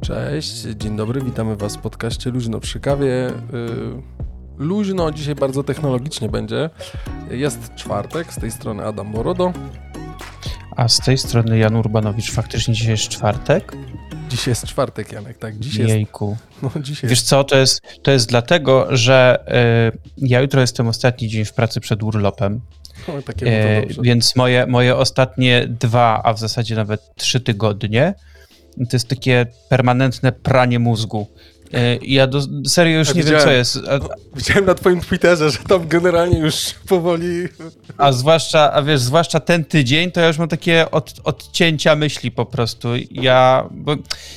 Cześć, dzień dobry, witamy Was w podcaście Luźno przy kawie. Luźno, dzisiaj bardzo technologicznie będzie. Jest czwartek, z tej strony Adam Borodo. A z tej strony Jan Urbanowicz, faktycznie dzisiaj jest czwartek? Dzisiaj jest czwartek, Janek, tak. Dzisiaj Jejku. Jest, no, dzisiaj Wiesz co, to jest, to jest dlatego, że y, ja jutro jestem ostatni dzień w pracy przed urlopem. No, takie e, więc moje, moje ostatnie dwa, a w zasadzie nawet trzy tygodnie to jest takie permanentne pranie mózgu. E, ja do, serio już a nie wiem, co jest. A, widziałem na twoim Twitterze, że tam generalnie już powoli... A zwłaszcza, a wiesz, zwłaszcza ten tydzień, to ja już mam takie od, odcięcia myśli po prostu. Ja, bo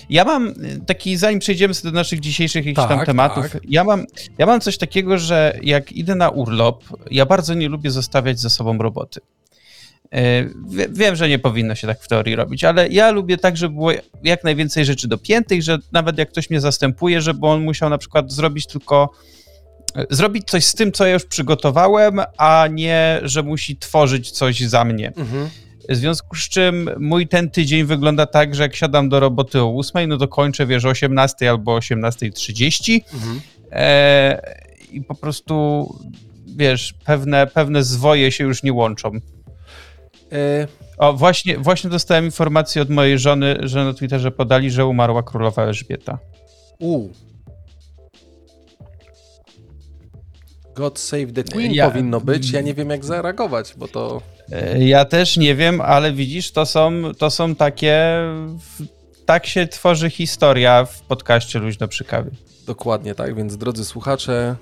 ja mam taki, zanim przejdziemy sobie do naszych dzisiejszych jakichś tak, tam tematów, tak. ja, mam, ja mam coś takiego, że jak idę na urlop, ja bardzo nie lubię zostawiać za sobą roboty. E, wiem, że nie powinno się tak w teorii robić, ale ja lubię tak, żeby było jak najwięcej rzeczy dopiętych, że nawet jak ktoś mnie zastępuje, żeby on musiał na przykład zrobić tylko e, zrobić coś z tym, co ja już przygotowałem, a nie, że musi tworzyć coś za mnie. Mhm. W związku z czym mój ten tydzień wygląda tak, że jak siadam do roboty o 8, no to kończę, wiesz, o 18 albo 18.30 mhm. e, i po prostu, wiesz, pewne, pewne zwoje się już nie łączą. O, właśnie, właśnie dostałem informację od mojej żony, że na Twitterze podali, że umarła królowa Elżbieta. U. God Save the Queen ja, powinno być. Ja nie wiem, jak zareagować, bo to. E, ja też nie wiem, ale widzisz, to są, to są takie. Tak się tworzy historia w podcaście Luźno przy kawie. Dokładnie tak, więc drodzy słuchacze,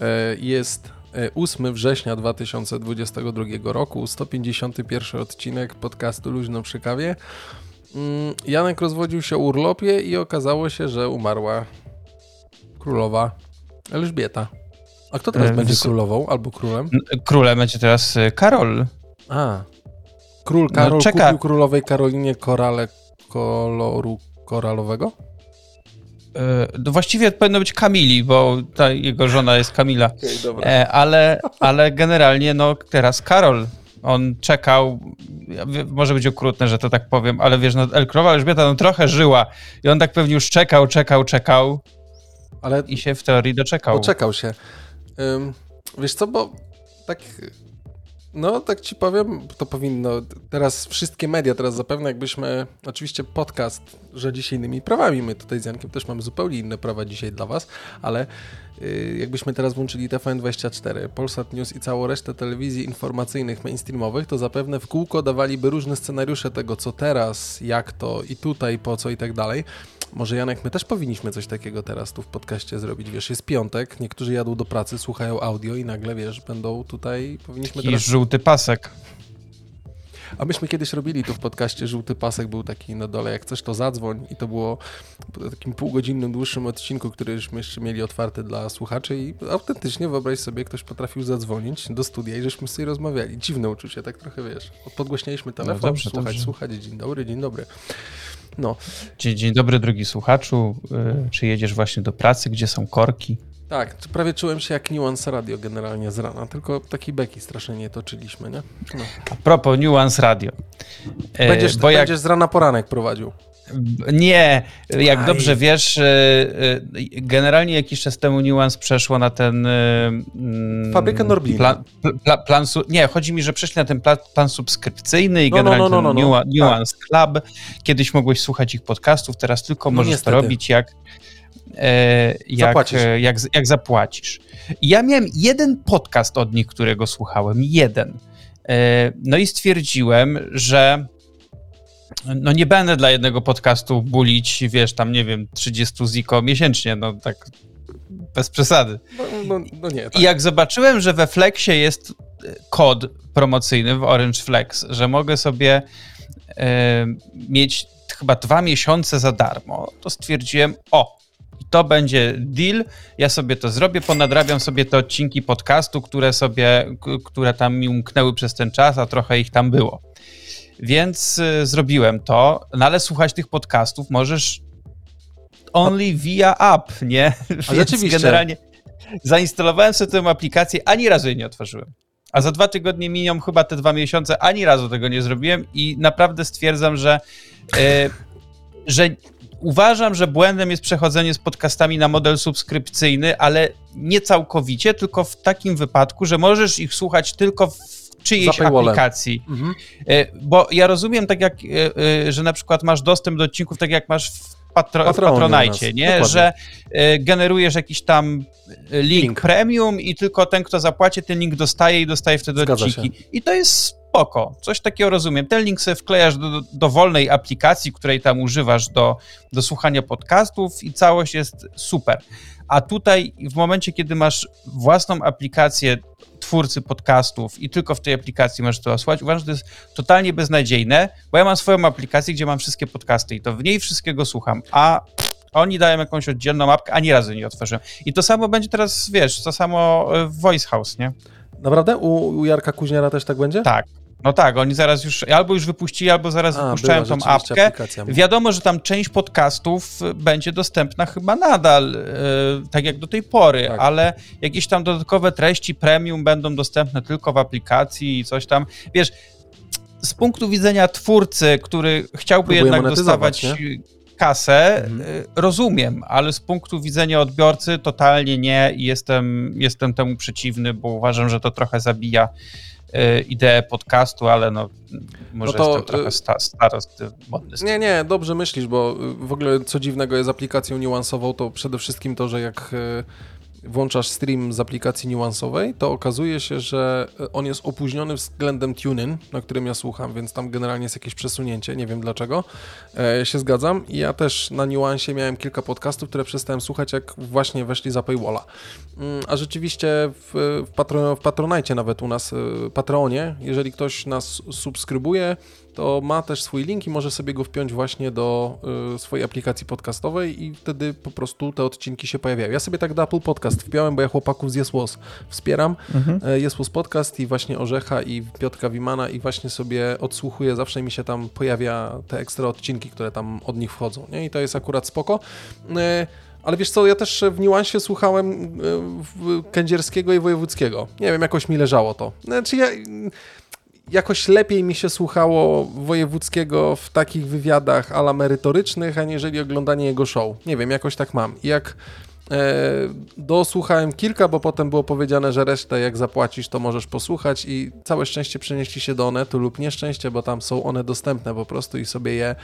e, jest 8 e, września 2022 roku, 151 odcinek podcastu Luźno przy kawie. Mm, Janek rozwodził się o urlopie i okazało się, że umarła królowa Elżbieta. A kto teraz e, będzie królową albo królem? Królem będzie teraz e, Karol. A. Król no, Karol no, czeka. kupił królowej Karolinie korale koloru koralowego? E, no właściwie powinno być Kamili, bo ta jego żona jest Kamila. Okay, ale, ale generalnie no teraz Karol. On czekał, może być okrutne, że to tak powiem, ale wiesz, no Elkrowa Elżbieta no trochę żyła i on tak pewnie już czekał, czekał, czekał ale i się w teorii doczekał. Doczekał się. Um, wiesz co, bo tak no, tak ci powiem, to powinno. Teraz wszystkie media, teraz zapewne jakbyśmy. Oczywiście podcast rządzi innymi prawami. My tutaj z Jankiem też mamy zupełnie inne prawa dzisiaj dla Was, ale yy, jakbyśmy teraz włączyli TVN24, Polsat News i całą resztę telewizji informacyjnych, mainstreamowych, to zapewne w kółko dawaliby różne scenariusze tego, co teraz, jak to i tutaj, po co i tak dalej. Może Janek, my też powinniśmy coś takiego teraz tu w podcaście zrobić. Wiesz, jest piątek, niektórzy jadą do pracy, słuchają audio i nagle, wiesz, będą tutaj, powinniśmy teraz... I żółty pasek. A myśmy kiedyś robili tu w podcaście Żółty Pasek, był taki na dole, jak coś to zadzwoń i to było po takim półgodzinnym, dłuższym odcinku, któryśmy jeszcze mieli otwarty dla słuchaczy i autentycznie wyobraź sobie, ktoś potrafił zadzwonić do studia i żeśmy sobie rozmawiali. Dziwne uczucie, tak trochę wiesz. Podgłośnialiśmy telefon, no dobrze, słuchać, dobrze. słuchać, dzień dobry, dzień dobry. No. Dzień, dzień dobry, drogi słuchaczu. Y, czy jedziesz właśnie do pracy? Gdzie są korki? Tak, prawie czułem się jak Nuance Radio generalnie z rana, tylko taki beki strasznie toczyliśmy, nie? No. A propos Nuance Radio. E, będziesz, Bo będziesz jak... z rana poranek prowadził. Nie, jak Aj. dobrze wiesz, e, e, generalnie jakiś czas temu Nuance przeszło na ten... Mm, Fabrykę Norblina. Plan, plan, plan, nie, chodzi mi, że przeszli na ten plan, plan subskrypcyjny i no, no generalnie no, no, no, no. Nuance tak. Club. Kiedyś mogłeś słuchać ich podcastów, teraz tylko no możesz to robić jak jak, e, jak, jak zapłacisz. Ja miałem jeden podcast od nich, którego słuchałem, jeden. E, no i stwierdziłem, że no nie będę dla jednego podcastu bulić, wiesz, tam nie wiem, 30 ziko miesięcznie, no tak bez przesady. No, no, no nie. Tak. I jak zobaczyłem, że we Flexie jest kod promocyjny w Orange Flex, że mogę sobie mieć chyba dwa miesiące za darmo, to stwierdziłem, o, to będzie deal, ja sobie to zrobię, ponadrabiam sobie te odcinki podcastu, które sobie, które tam mi umknęły przez ten czas, a trochę ich tam było. Więc y, zrobiłem to, no ale słuchać tych podcastów możesz only via app, nie? A rzeczywiście. Generalnie zainstalowałem sobie tę aplikację, ani razu jej nie otworzyłem. A za dwa tygodnie minią chyba te dwa miesiące, ani razu tego nie zrobiłem i naprawdę stwierdzam, że, yy, że uważam, że błędem jest przechodzenie z podcastami na model subskrypcyjny, ale nie całkowicie, tylko w takim wypadku, że możesz ich słuchać tylko w czyjejś aplikacji. Mhm. E, bo ja rozumiem, tak jak, e, że na przykład masz dostęp do odcinków, tak jak masz w patro, w Patronite, nie? Dokładnie. że generujesz jakiś tam link, link, premium i tylko ten, kto zapłaci, ten link dostaje i dostaje wtedy Zgadza odcinki. Się. I to jest spoko, coś takiego rozumiem. Ten link sobie wklejasz do, do wolnej aplikacji, której tam używasz do, do słuchania podcastów i całość jest super. A tutaj w momencie, kiedy masz własną aplikację twórcy podcastów i tylko w tej aplikacji możesz to słuchać. Uważam, że to jest totalnie beznadziejne, bo ja mam swoją aplikację, gdzie mam wszystkie podcasty i to w niej wszystkiego słucham, a oni dają jakąś oddzielną mapkę, ani razu nie otworzyłem. I to samo będzie teraz, wiesz, to samo w Voice House, nie? Naprawdę? U, u Jarka Kuźniara też tak będzie? Tak. No tak, oni zaraz już, albo już wypuścili, albo zaraz A, wypuszczają tą apkę. Wiadomo, że tam część podcastów będzie dostępna chyba nadal, yy, tak jak do tej pory, tak. ale jakieś tam dodatkowe treści premium będą dostępne tylko w aplikacji i coś tam. Wiesz, z punktu widzenia twórcy, który chciałby jednak dostawać nie? kasę, mhm. Y, rozumiem, ale z punktu widzenia odbiorcy totalnie nie i jestem, jestem temu przeciwny, bo uważam, że to trochę zabija E, ideę podcastu, ale no może no to, jestem trochę sta, starosty modny. Nie, nie, dobrze myślisz, bo w ogóle co dziwnego jest aplikacją niuansową, to przede wszystkim to, że jak włączasz stream z aplikacji niuansowej, to okazuje się, że on jest opóźniony względem TuneIn, na którym ja słucham, więc tam generalnie jest jakieś przesunięcie, nie wiem dlaczego. E, się zgadzam. I ja też na niuansie miałem kilka podcastów, które przestałem słuchać, jak właśnie weszli za paywalla. Mm, a rzeczywiście w, w, patron, w Patronite nawet u nas, e, Patreonie, jeżeli ktoś nas subskrybuje, to ma też swój link i może sobie go wpiąć właśnie do y, swojej aplikacji podcastowej i wtedy po prostu te odcinki się pojawiają. Ja sobie tak do Apple Podcast wpiąłem, bo ja chłopaków z Jesłos wspieram. Mhm. Jesłos Podcast i właśnie Orzecha i Piotrka Wimana i właśnie sobie odsłuchuję, zawsze mi się tam pojawia te ekstra odcinki, które tam od nich wchodzą, nie? I to jest akurat spoko. Y, ale wiesz co, ja też w niuansie słuchałem y, Kędzierskiego i Wojewódzkiego. Nie wiem, jakoś mi leżało to. Znaczy ja jakoś lepiej mi się słuchało Wojewódzkiego w takich wywiadach ala merytorycznych, aniżeli oglądanie jego show. Nie wiem, jakoś tak mam. I jak e, dosłuchałem kilka, bo potem było powiedziane, że resztę jak zapłacisz, to możesz posłuchać i całe szczęście przenieśli się do Onetu lub nieszczęście, bo tam są one dostępne po prostu i sobie je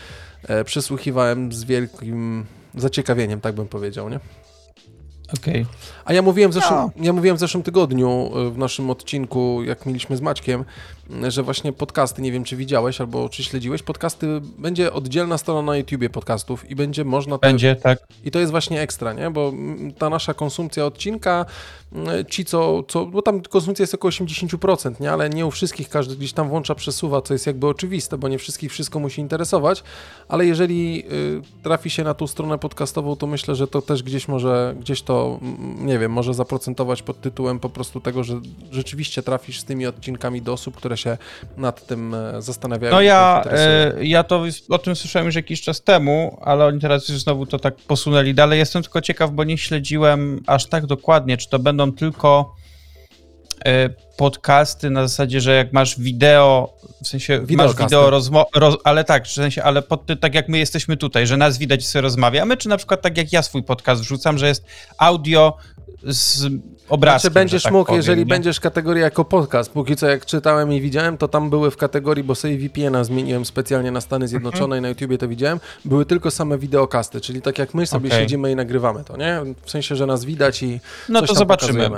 e, przysłuchiwałem z wielkim zaciekawieniem, tak bym powiedział, nie? Okej. Okay. A ja mówiłem, w zeszłym, no. ja mówiłem w zeszłym tygodniu e, w naszym odcinku, jak mieliśmy z Maćkiem, że właśnie podcasty, nie wiem czy widziałeś albo czy śledziłeś, podcasty, będzie oddzielna strona na YouTubie podcastów i będzie można... Te, będzie, tak. I to jest właśnie ekstra, nie? Bo ta nasza konsumpcja odcinka, ci co, co bo tam konsumpcja jest około 80%, nie? Ale nie u wszystkich, każdy gdzieś tam włącza, przesuwa, co jest jakby oczywiste, bo nie wszystkich wszystko musi interesować, ale jeżeli y, trafi się na tą stronę podcastową, to myślę, że to też gdzieś może, gdzieś to, nie wiem, może zaprocentować pod tytułem po prostu tego, że rzeczywiście trafisz z tymi odcinkami do osób, które się nad tym e, zastanawiają. No ja, e, ja to o tym słyszałem już jakiś czas temu, ale oni teraz już znowu to tak posunęli dalej. Jestem tylko ciekaw, bo nie śledziłem aż tak dokładnie, czy to będą tylko podcasty na zasadzie, że jak masz wideo, w sensie masz wideo rozmo- roz, ale tak, w sensie, ale pod, tak jak my jesteśmy tutaj, że nas widać sobie rozmawiamy, czy na przykład tak jak ja swój podcast wrzucam, że jest audio z obrazkiem. Znaczy będziesz tak mógł, powiem, jeżeli nie? będziesz kategorię jako podcast. Póki co jak czytałem i widziałem, to tam były w kategorii, bo sobie VPN-a zmieniłem specjalnie na Stany Zjednoczone mhm. i na YouTubie to widziałem, były tylko same wideokasty, czyli tak jak my sobie okay. siedzimy i nagrywamy to, nie? W sensie, że nas widać i No to zobaczymy.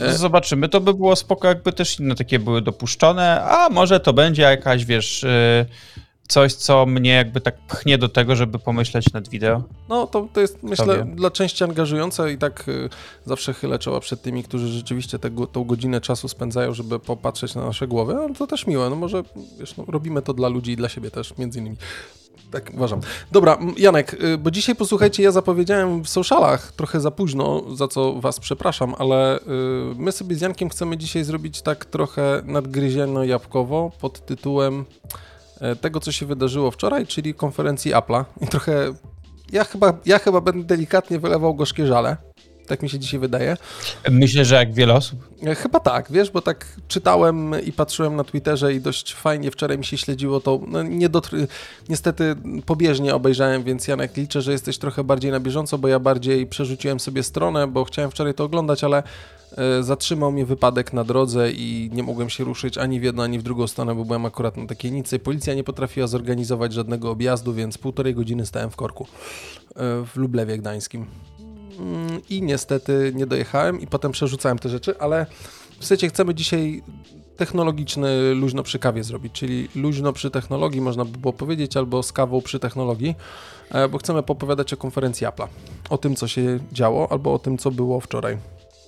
E, zobaczymy. To by było spoko, jakby też inne takie były dopuszczone, a może to będzie jakaś, wiesz... Yy coś, co mnie jakby tak pchnie do tego, żeby pomyśleć nad wideo. No to, to jest, myślę, dla części angażujące i tak y, zawsze chylę czoła przed tymi, którzy rzeczywiście te, tą godzinę czasu spędzają, żeby popatrzeć na nasze głowy, ale to też miłe, no może, wiesz, no, robimy to dla ludzi i dla siebie też, między innymi. Tak, uważam. Dobra, Janek, y, bo dzisiaj posłuchajcie, ja zapowiedziałem w socialach trochę za późno, za co was przepraszam, ale y, my sobie z Jankiem chcemy dzisiaj zrobić tak trochę nadgryzieno-jabłkowo pod tytułem tego, co się wydarzyło wczoraj, czyli konferencji Apple'a. I trochę, ja chyba, ja chyba będę delikatnie wylewał gorzkie żale, tak mi się dzisiaj wydaje. Myślę, że jak wiele osób. E, chyba tak, wiesz, bo tak czytałem i patrzyłem na Twitterze i dość fajnie wczoraj mi się śledziło to. No, nie dotry... Niestety pobieżnie obejrzałem, więc Janek liczę, że jesteś trochę bardziej na bieżąco, bo ja bardziej przerzuciłem sobie stronę, bo chciałem wczoraj to oglądać, ale e, zatrzymał mnie wypadek na drodze i nie mogłem się ruszyć ani w jedną, ani w drugą stronę, bo byłem akurat na takiej nicy. Policja nie potrafiła zorganizować żadnego objazdu, więc półtorej godziny stałem w korku e, w Lublewie Gdańskim i niestety nie dojechałem i potem przerzucałem te rzeczy, ale w sensie chcemy dzisiaj technologiczny luźno przy kawie zrobić, czyli luźno przy technologii, można by było powiedzieć, albo z kawą przy technologii, e, bo chcemy popowiadać o konferencji Apple'a, o tym, co się działo, albo o tym, co było wczoraj.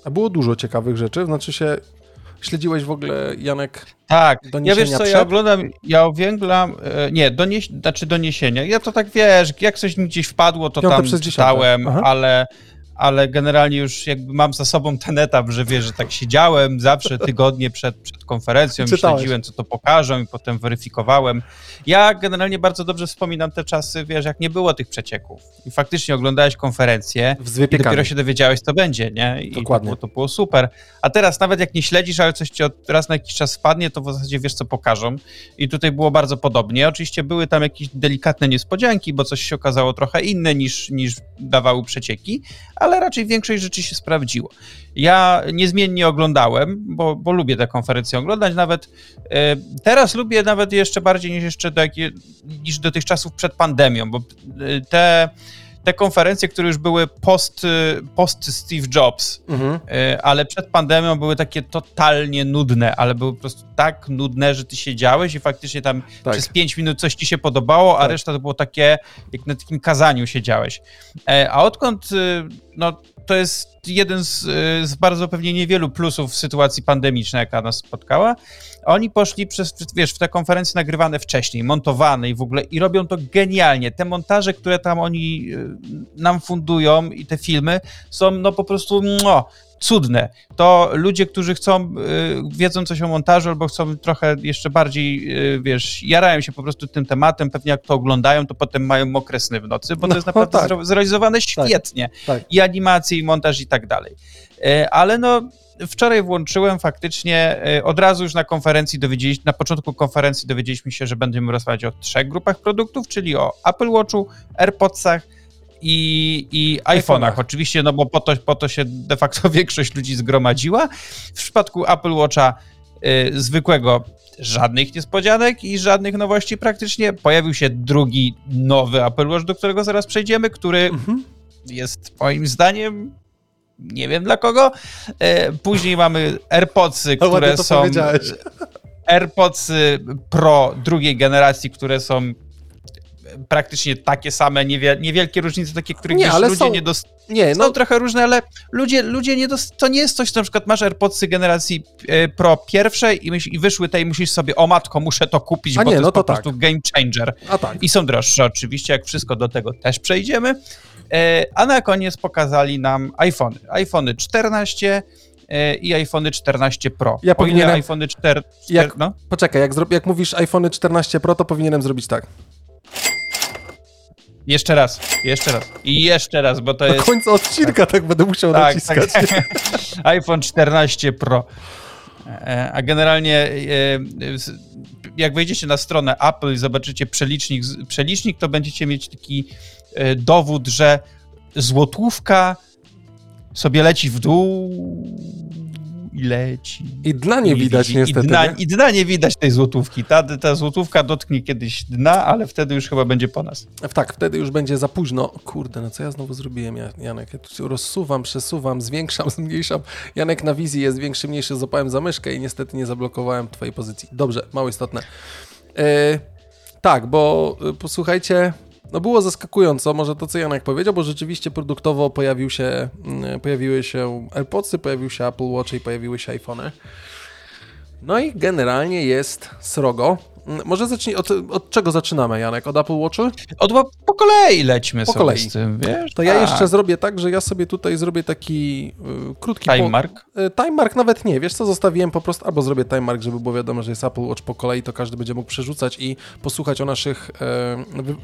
A było dużo ciekawych rzeczy, znaczy się Śledziłeś w ogóle, Janek? Tak, ja wiesz co, przed? ja oglądam, ja oglądam, e, nie, donieś, znaczy doniesienia, ja to tak wiesz, jak coś mi gdzieś wpadło, to Piąte tam czytałem, ale ale generalnie już jakby mam za sobą ten etap, że wiesz, że tak siedziałem zawsze tygodnie przed, przed konferencją i śledziłem, co to pokażą i potem weryfikowałem. Ja generalnie bardzo dobrze wspominam te czasy, wiesz, jak nie było tych przecieków i faktycznie oglądałeś konferencję i dopiero się dowiedziałeś, co będzie, nie? I Dokładnie. To, było, to było super. A teraz nawet jak nie śledzisz, ale coś ci od, raz na jakiś czas spadnie, to w zasadzie wiesz, co pokażą. I tutaj było bardzo podobnie. Oczywiście były tam jakieś delikatne niespodzianki, bo coś się okazało trochę inne niż, niż dawały przecieki, ale raczej większość rzeczy się sprawdziło. Ja niezmiennie oglądałem, bo, bo lubię te konferencje oglądać, nawet e, teraz lubię nawet jeszcze bardziej niż jeszcze do, niż do tych czasów przed pandemią, bo e, te te konferencje, które już były post, post Steve Jobs, mhm. E, ale przed pandemią były takie totalnie nudne, ale były po prostu tak nudne, że ty siedziałeś i faktycznie tam tak. przez 5 minut coś ci się podobało, a tak. reszta to było takie, jak na takim kazaniu siedziałeś. E, a odkąd, e, no to jest jeden z, z bardzo pewnie niewielu plusów sytuacji pandemicznej, jaka nas spotkała, oni poszli przez, wiesz, w te konferencje nagrywane wcześniej, montowane i w ogóle i robią to genialnie. Te montaże, które tam oni y, nam fundują i te filmy są no po prostu no, cudne. To ludzie, którzy chcą, y, wiedzą coś o montażu albo chcą trochę jeszcze bardziej, y, wiesz, jarają się po prostu tym tematem, pewnie jak to oglądają, to potem mają mokre sny w nocy, bo no, to jest naprawdę tak. zrealizowane tak, świetnie. Tak, tak. I animacje, i montaż i tak dalej. Ale no wczoraj włączyłem faktycznie, od razu już na konferencji dowiedzieliśmy, na początku konferencji dowiedzieliśmy się, że będziemy rozmawiać o trzech grupach produktów, czyli o Apple Watchu, AirPodsach i, i iPhone'ach. Oczywiście, no bo po to, po to się de facto większość ludzi zgromadziła. W przypadku Apple Watcha y, zwykłego żadnych niespodzianek i żadnych nowości praktycznie. Pojawił się drugi nowy Apple Watch, do którego zaraz przejdziemy, który mhm. jest moim zdaniem nie wiem dla kogo. E, później mamy AirPodsy, które są... AirPods Pro drugiej generacji, które są praktycznie takie same, niewiel niewielkie różnice, takie, których nie, ludzie są, nie dostają. Nie, no... Są trochę różne, ale ludzie, ludzie nie dost... to nie jest coś, co na przykład masz AirPodsy generacji e, Pro pierwszej i, myśl, i wyszły te i musisz sobie, o matko, muszę to kupić, A bo nie, to no jest to po tak. prostu game changer. A tak. I są droższe oczywiście, jak wszystko do tego też przejdziemy. E, a na koniec pokazali nam iPhony. iPhony 14 e, i iPhony 14 Pro. Ja powinienem... iPhony 4... 4 jak, no? Poczekaj, jak, jak mówisz iPhony 14 Pro, to powinienem zrobić tak. Jeszcze raz, jeszcze raz i jeszcze raz, bo to jest... Na końcu odcinka tak, tak będę musiał tak, naciskać. Tak. iPhone 14 Pro. E, a generalnie jak wejdziecie na stronę Apple i zobaczycie przelicznik, przelicznik, to będziecie mieć taki E, dowód, że złotówka sobie leci w dół i leci. I dna nie, widać widzi. niestety. I dna, I dna, nie widać tej złotówki. Ta, ta złotówka dotknie kiedyś dna, ale wtedy już chyba będzie po nas. Tak, wtedy już będzie za późno. Kurde, no co ja znowu zrobiłem, Janek? Ja tu rozsuwam, przesuwam, zwiększam, zmniejszam. Janek na wizji jest większy, mniejszy, złapałem za myszkę i niestety nie zablokowałem twojej pozycji. Dobrze, mało istotne. Yy, tak, bo yy, posłuchajcie, no było zaskakująco, może to co Janek powiedział, bo rzeczywiście produktowo pojawił się, mm, pojawiły się AirPodsy, pojawił się Apple Watch i pojawiły się iPhony. No i generalnie jest srogo. Mm, może zacznij, od, od czego zaczynamy, Janek? Od Apple Watch? Od, po kolei lećmy po sobie kolei. z tym, wiesz? To ja tak. jeszcze zrobię tak, że ja sobie tutaj zrobię taki y, krótki... Time mark? Y, time mark nawet nie, wiesz co, zostawiłem po prostu, albo zrobię time mark, żeby było wiadomo, że jest Apple Watch po kolei, to każdy będzie mógł przerzucać i posłuchać o naszych, y, wy,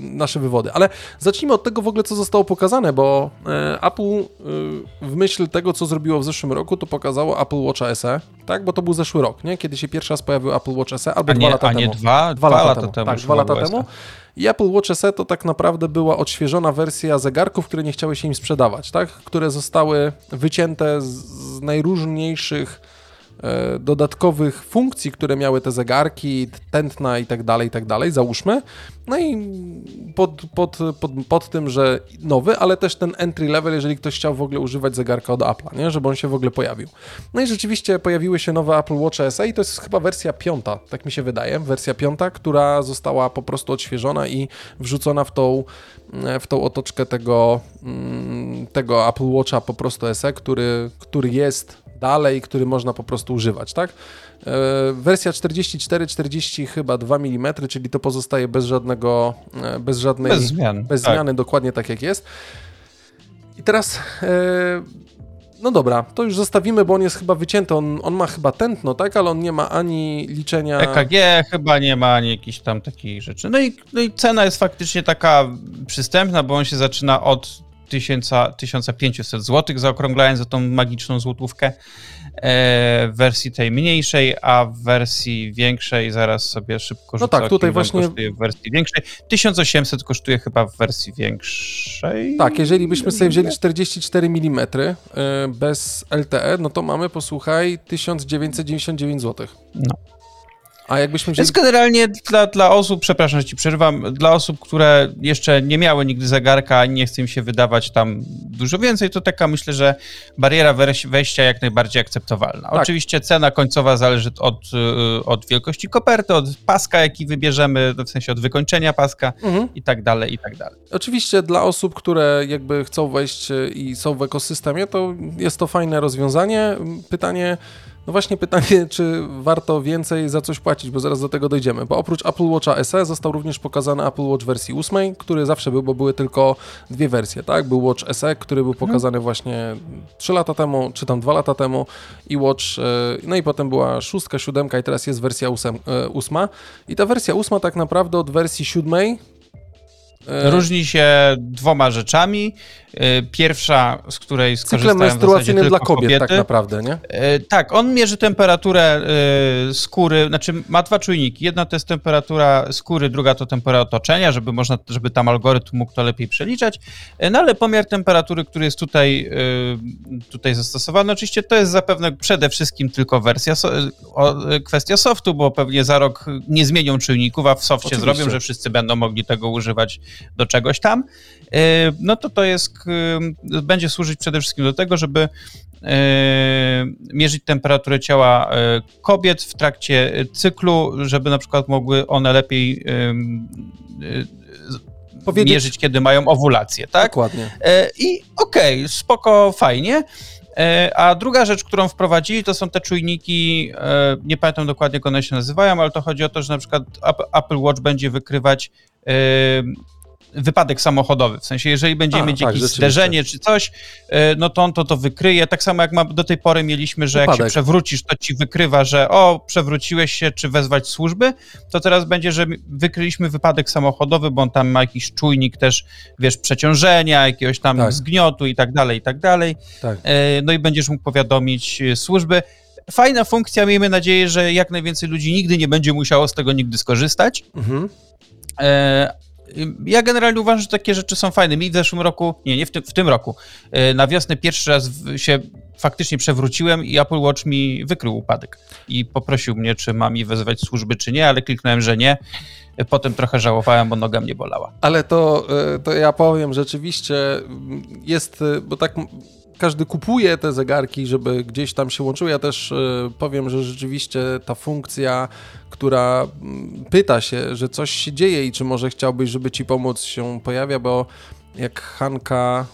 nasze wywody. Ale zacznijmy od tego w ogóle, co zostało pokazane, bo e, Apple w myśl tego, co zrobiło w zeszłym roku, to pokazało Apple Watch SE, tak? Bo to był zeszły rok, nie? Kiedy się pierwszy raz pojawił Apple Watch SE, albo nie, dwa lata a temu. nie dwa? Dwa, dwa lata, temu. temu. Tak, dwa lata temu. I Apple Watch SE to tak naprawdę była odświeżona wersja zegarków, które nie chciały się im sprzedawać, tak? Które zostały wycięte z, najróżniejszych dodatkowych funkcji, które miały te zegarki, tętna i tak dalej, i tak dalej, załóżmy. No i pod, pod, pod, pod tym, że nowy, ale też ten entry level, jeżeli ktoś chciał w ogóle używać zegarka od Apple'a, nie? żeby on się w ogóle pojawił. No i rzeczywiście pojawiły się nowe Apple Watch SE i to jest chyba wersja piąta, tak mi się wydaje, wersja piąta, która została po prostu odświeżona i wrzucona w tą, w tą otoczkę tego, mm, tego Apple Watcha po prostu SE, który, który jest dalej, który można po prostu używać, tak? E, wersja 44-40 chyba 2 mm, czyli to pozostaje bez żadnego, e, bez żadnej... Bez zmian. Bez tak. zmiany, dokładnie tak jak jest. I teraz... E, no dobra, to już zostawimy, bo on jest chyba wycięty. On, on ma chyba tętno, tak? Ale on nie ma ani liczenia. EKG chyba nie ma, ani jakichś tam takich rzeczy. No i, no i cena jest faktycznie taka przystępna, bo on się zaczyna od 1500 zł, zaokrąglając za tą magiczną złotówkę e, w wersji tej mniejszej, a w wersji większej zaraz sobie szybko No tak, tutaj właśnie kosztuje w wersji większej. 1800 kosztuje chyba w wersji większej. Tak, jeżeli byśmy sobie wzięli 44 mm bez LTE, no to mamy, posłuchaj, 1999 zł. No. A jakbyśmy wzięli... Więc generalnie dla, dla osób, przepraszam, że ci przerywam, dla osób, które jeszcze nie miały nigdy zegarka i nie chce im się wydawać tam dużo więcej, to taka myślę, że bariera wejścia jak najbardziej akceptowalna. Tak. Oczywiście cena końcowa zależy od, y, od wielkości koperty, od paska, jaki wybierzemy, w sensie od wykończenia paska mhm. i tak dalej, i tak dalej. Oczywiście dla osób, które jakby chcą wejść y, i są w ekosystemie, to jest to fajne rozwiązanie. Pytanie, no właśnie pytanie, czy warto więcej za coś płacić, bo zaraz do tego dojdziemy. Bo oprócz Apple Watcha SE został również pokazany Apple Watch wersji 8, który zawsze był, bo były tylko dwie wersje, tak? Był Watch SE, który był mhm. pokazany właśnie 3 lata temu, czy tam 2 lata temu i Watch, e, no i potem była 6, 7 i teraz jest wersja 8. 8. E, I ta wersja 8 tak naprawdę od wersji 7 E, Różni się dwoma rzeczami. E, pierwsza, z której skorzystałem Cyklem menstruacyjnym dla kobiet kobiety. tak naprawdę, nie? E, tak, on mierzy temperaturę skóry, znaczy ma dwa czujniki. Jedna to jest temperatura skóry, druga to temperatura otoczenia, żeby można, żeby tam algorytm mógł to lepiej przeliczać. No ale pomiar temperatury, który jest tutaj, tutaj zastosowany, oczywiście to jest zapewne przede wszystkim tylko wersja, kwestia softu, bo pewnie za rok nie zmienią czujników, a w softie oczywiście. zrobią, że wszyscy będą mogli tego używać do czegoś tam, y, no to to jest, y, będzie służyć przede wszystkim do tego, żeby y, mierzyć temperaturę ciała kobiet w trakcie cyklu, żeby na przykład mogły one lepiej Powiedzieć... mierzyć, kiedy mają owulację, tak? Dokładnie. I okej, okay, spoko, fajnie. A druga rzecz, którą wprowadzili, to są te czujniki, nie pamiętam dokładnie, jak one się nazywają, ale to chodzi o to, że na przykład Apple Watch będzie wykrywać wypadek samochodowy. W sensie, jeżeli będziemy A, mieć tak, jakieś zderzenie czy coś, e, no to on to, to wykryje. Tak samo jak ma, do tej pory mieliśmy, że wypadek. jak się przewrócisz, to ci wykrywa, że o, przewróciłeś się, czy wezwać służby, to teraz będzie, że wykryliśmy wypadek samochodowy, bo on tam ma jakiś czujnik też, wiesz, przeciążenia, jakiegoś tam tak. zgniotu i tak dalej, i tak dalej. Tak. E, no i będziesz mógł powiadomić e, służby. Fajna funkcja, miejmy nadzieję, że jak najwięcej ludzi nigdy nie będzie musiało z tego nigdy skorzystać. Mhm. Ja generalnie uważam, że takie rzeczy są fajne. Mi w zeszłym roku, nie, nie w tym, w tym roku, e, na wiosnę pierwszy raz się faktycznie przewróciłem i Apple Watch mi wykrył upadek. I poprosił mnie, czy mam mi wezwać służby, czy nie, ale kliknąłem, że nie. Potem trochę żałowałem, bo noga mnie bolała. Ale to, e, to ja powiem, rzeczywiście jest, e, bo tak każdy kupuje te zegarki, żeby gdzieś tam się łączyły. Ja też powiem, że rzeczywiście ta funkcja która mm, pyta się, że coś się dzieje i czy może chciałbyś, żeby ci pomóc się pojawia, bo jak Hanka,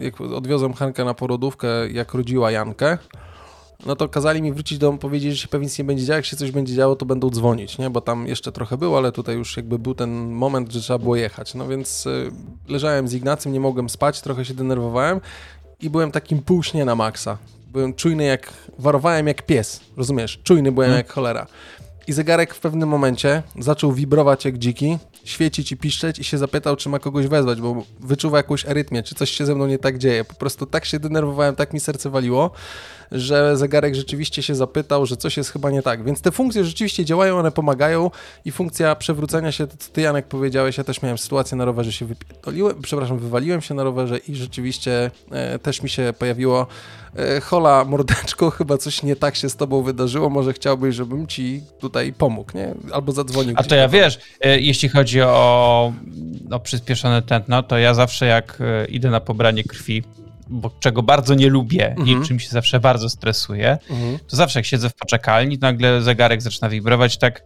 jak odwiozłem Hankę na porodówkę, jak rodziła Jankę, no to kazali mi wrócić do domu, powiedzieć, że się pewnie nic nie będzie działo, jak się coś będzie działo, to będą dzwonić, nie? Bo tam jeszcze trochę było, ale tutaj już jakby był ten moment, że trzeba było jechać. No więc y, leżałem z Ignacym, nie mogłem spać, trochę się denerwowałem i byłem takim półśnie na maksa. Byłem czujny jak, warowałem jak pies, rozumiesz? Czujny byłem hmm. jak cholera. I zegarek w pewnym momencie zaczął wibrować jak dziki, świecić i piszczeć i się zapytał, czy ma kogoś wezwać, bo wyczuwa jakąś arytmię, czy coś się ze mną nie tak dzieje. Po prostu tak się denerwowałem, tak mi serce waliło, że zegarek rzeczywiście się zapytał, że coś jest chyba nie tak. Więc te funkcje rzeczywiście działają, one pomagają i funkcja przewrócenia się, to ty Janek powiedziałeś, ja też miałem sytuację na rowerze, się wypierdoliłem, przepraszam, wywaliłem się na rowerze i rzeczywiście e, też mi się pojawiło e, hola, mordeczko, chyba coś nie tak się z tobą wydarzyło, może chciałbyś, żebym ci tutaj pomógł, nie? Albo zadzwonił. A to ja wiesz, e, jeśli chodzi o, o przyspieszone tętno, to ja zawsze jak e, idę na pobranie krwi, bo czego bardzo nie lubię mhm. i czym się zawsze bardzo stresuję, mhm. to zawsze jak siedzę w poczekalni, to nagle zegarek zaczyna wibrować tak.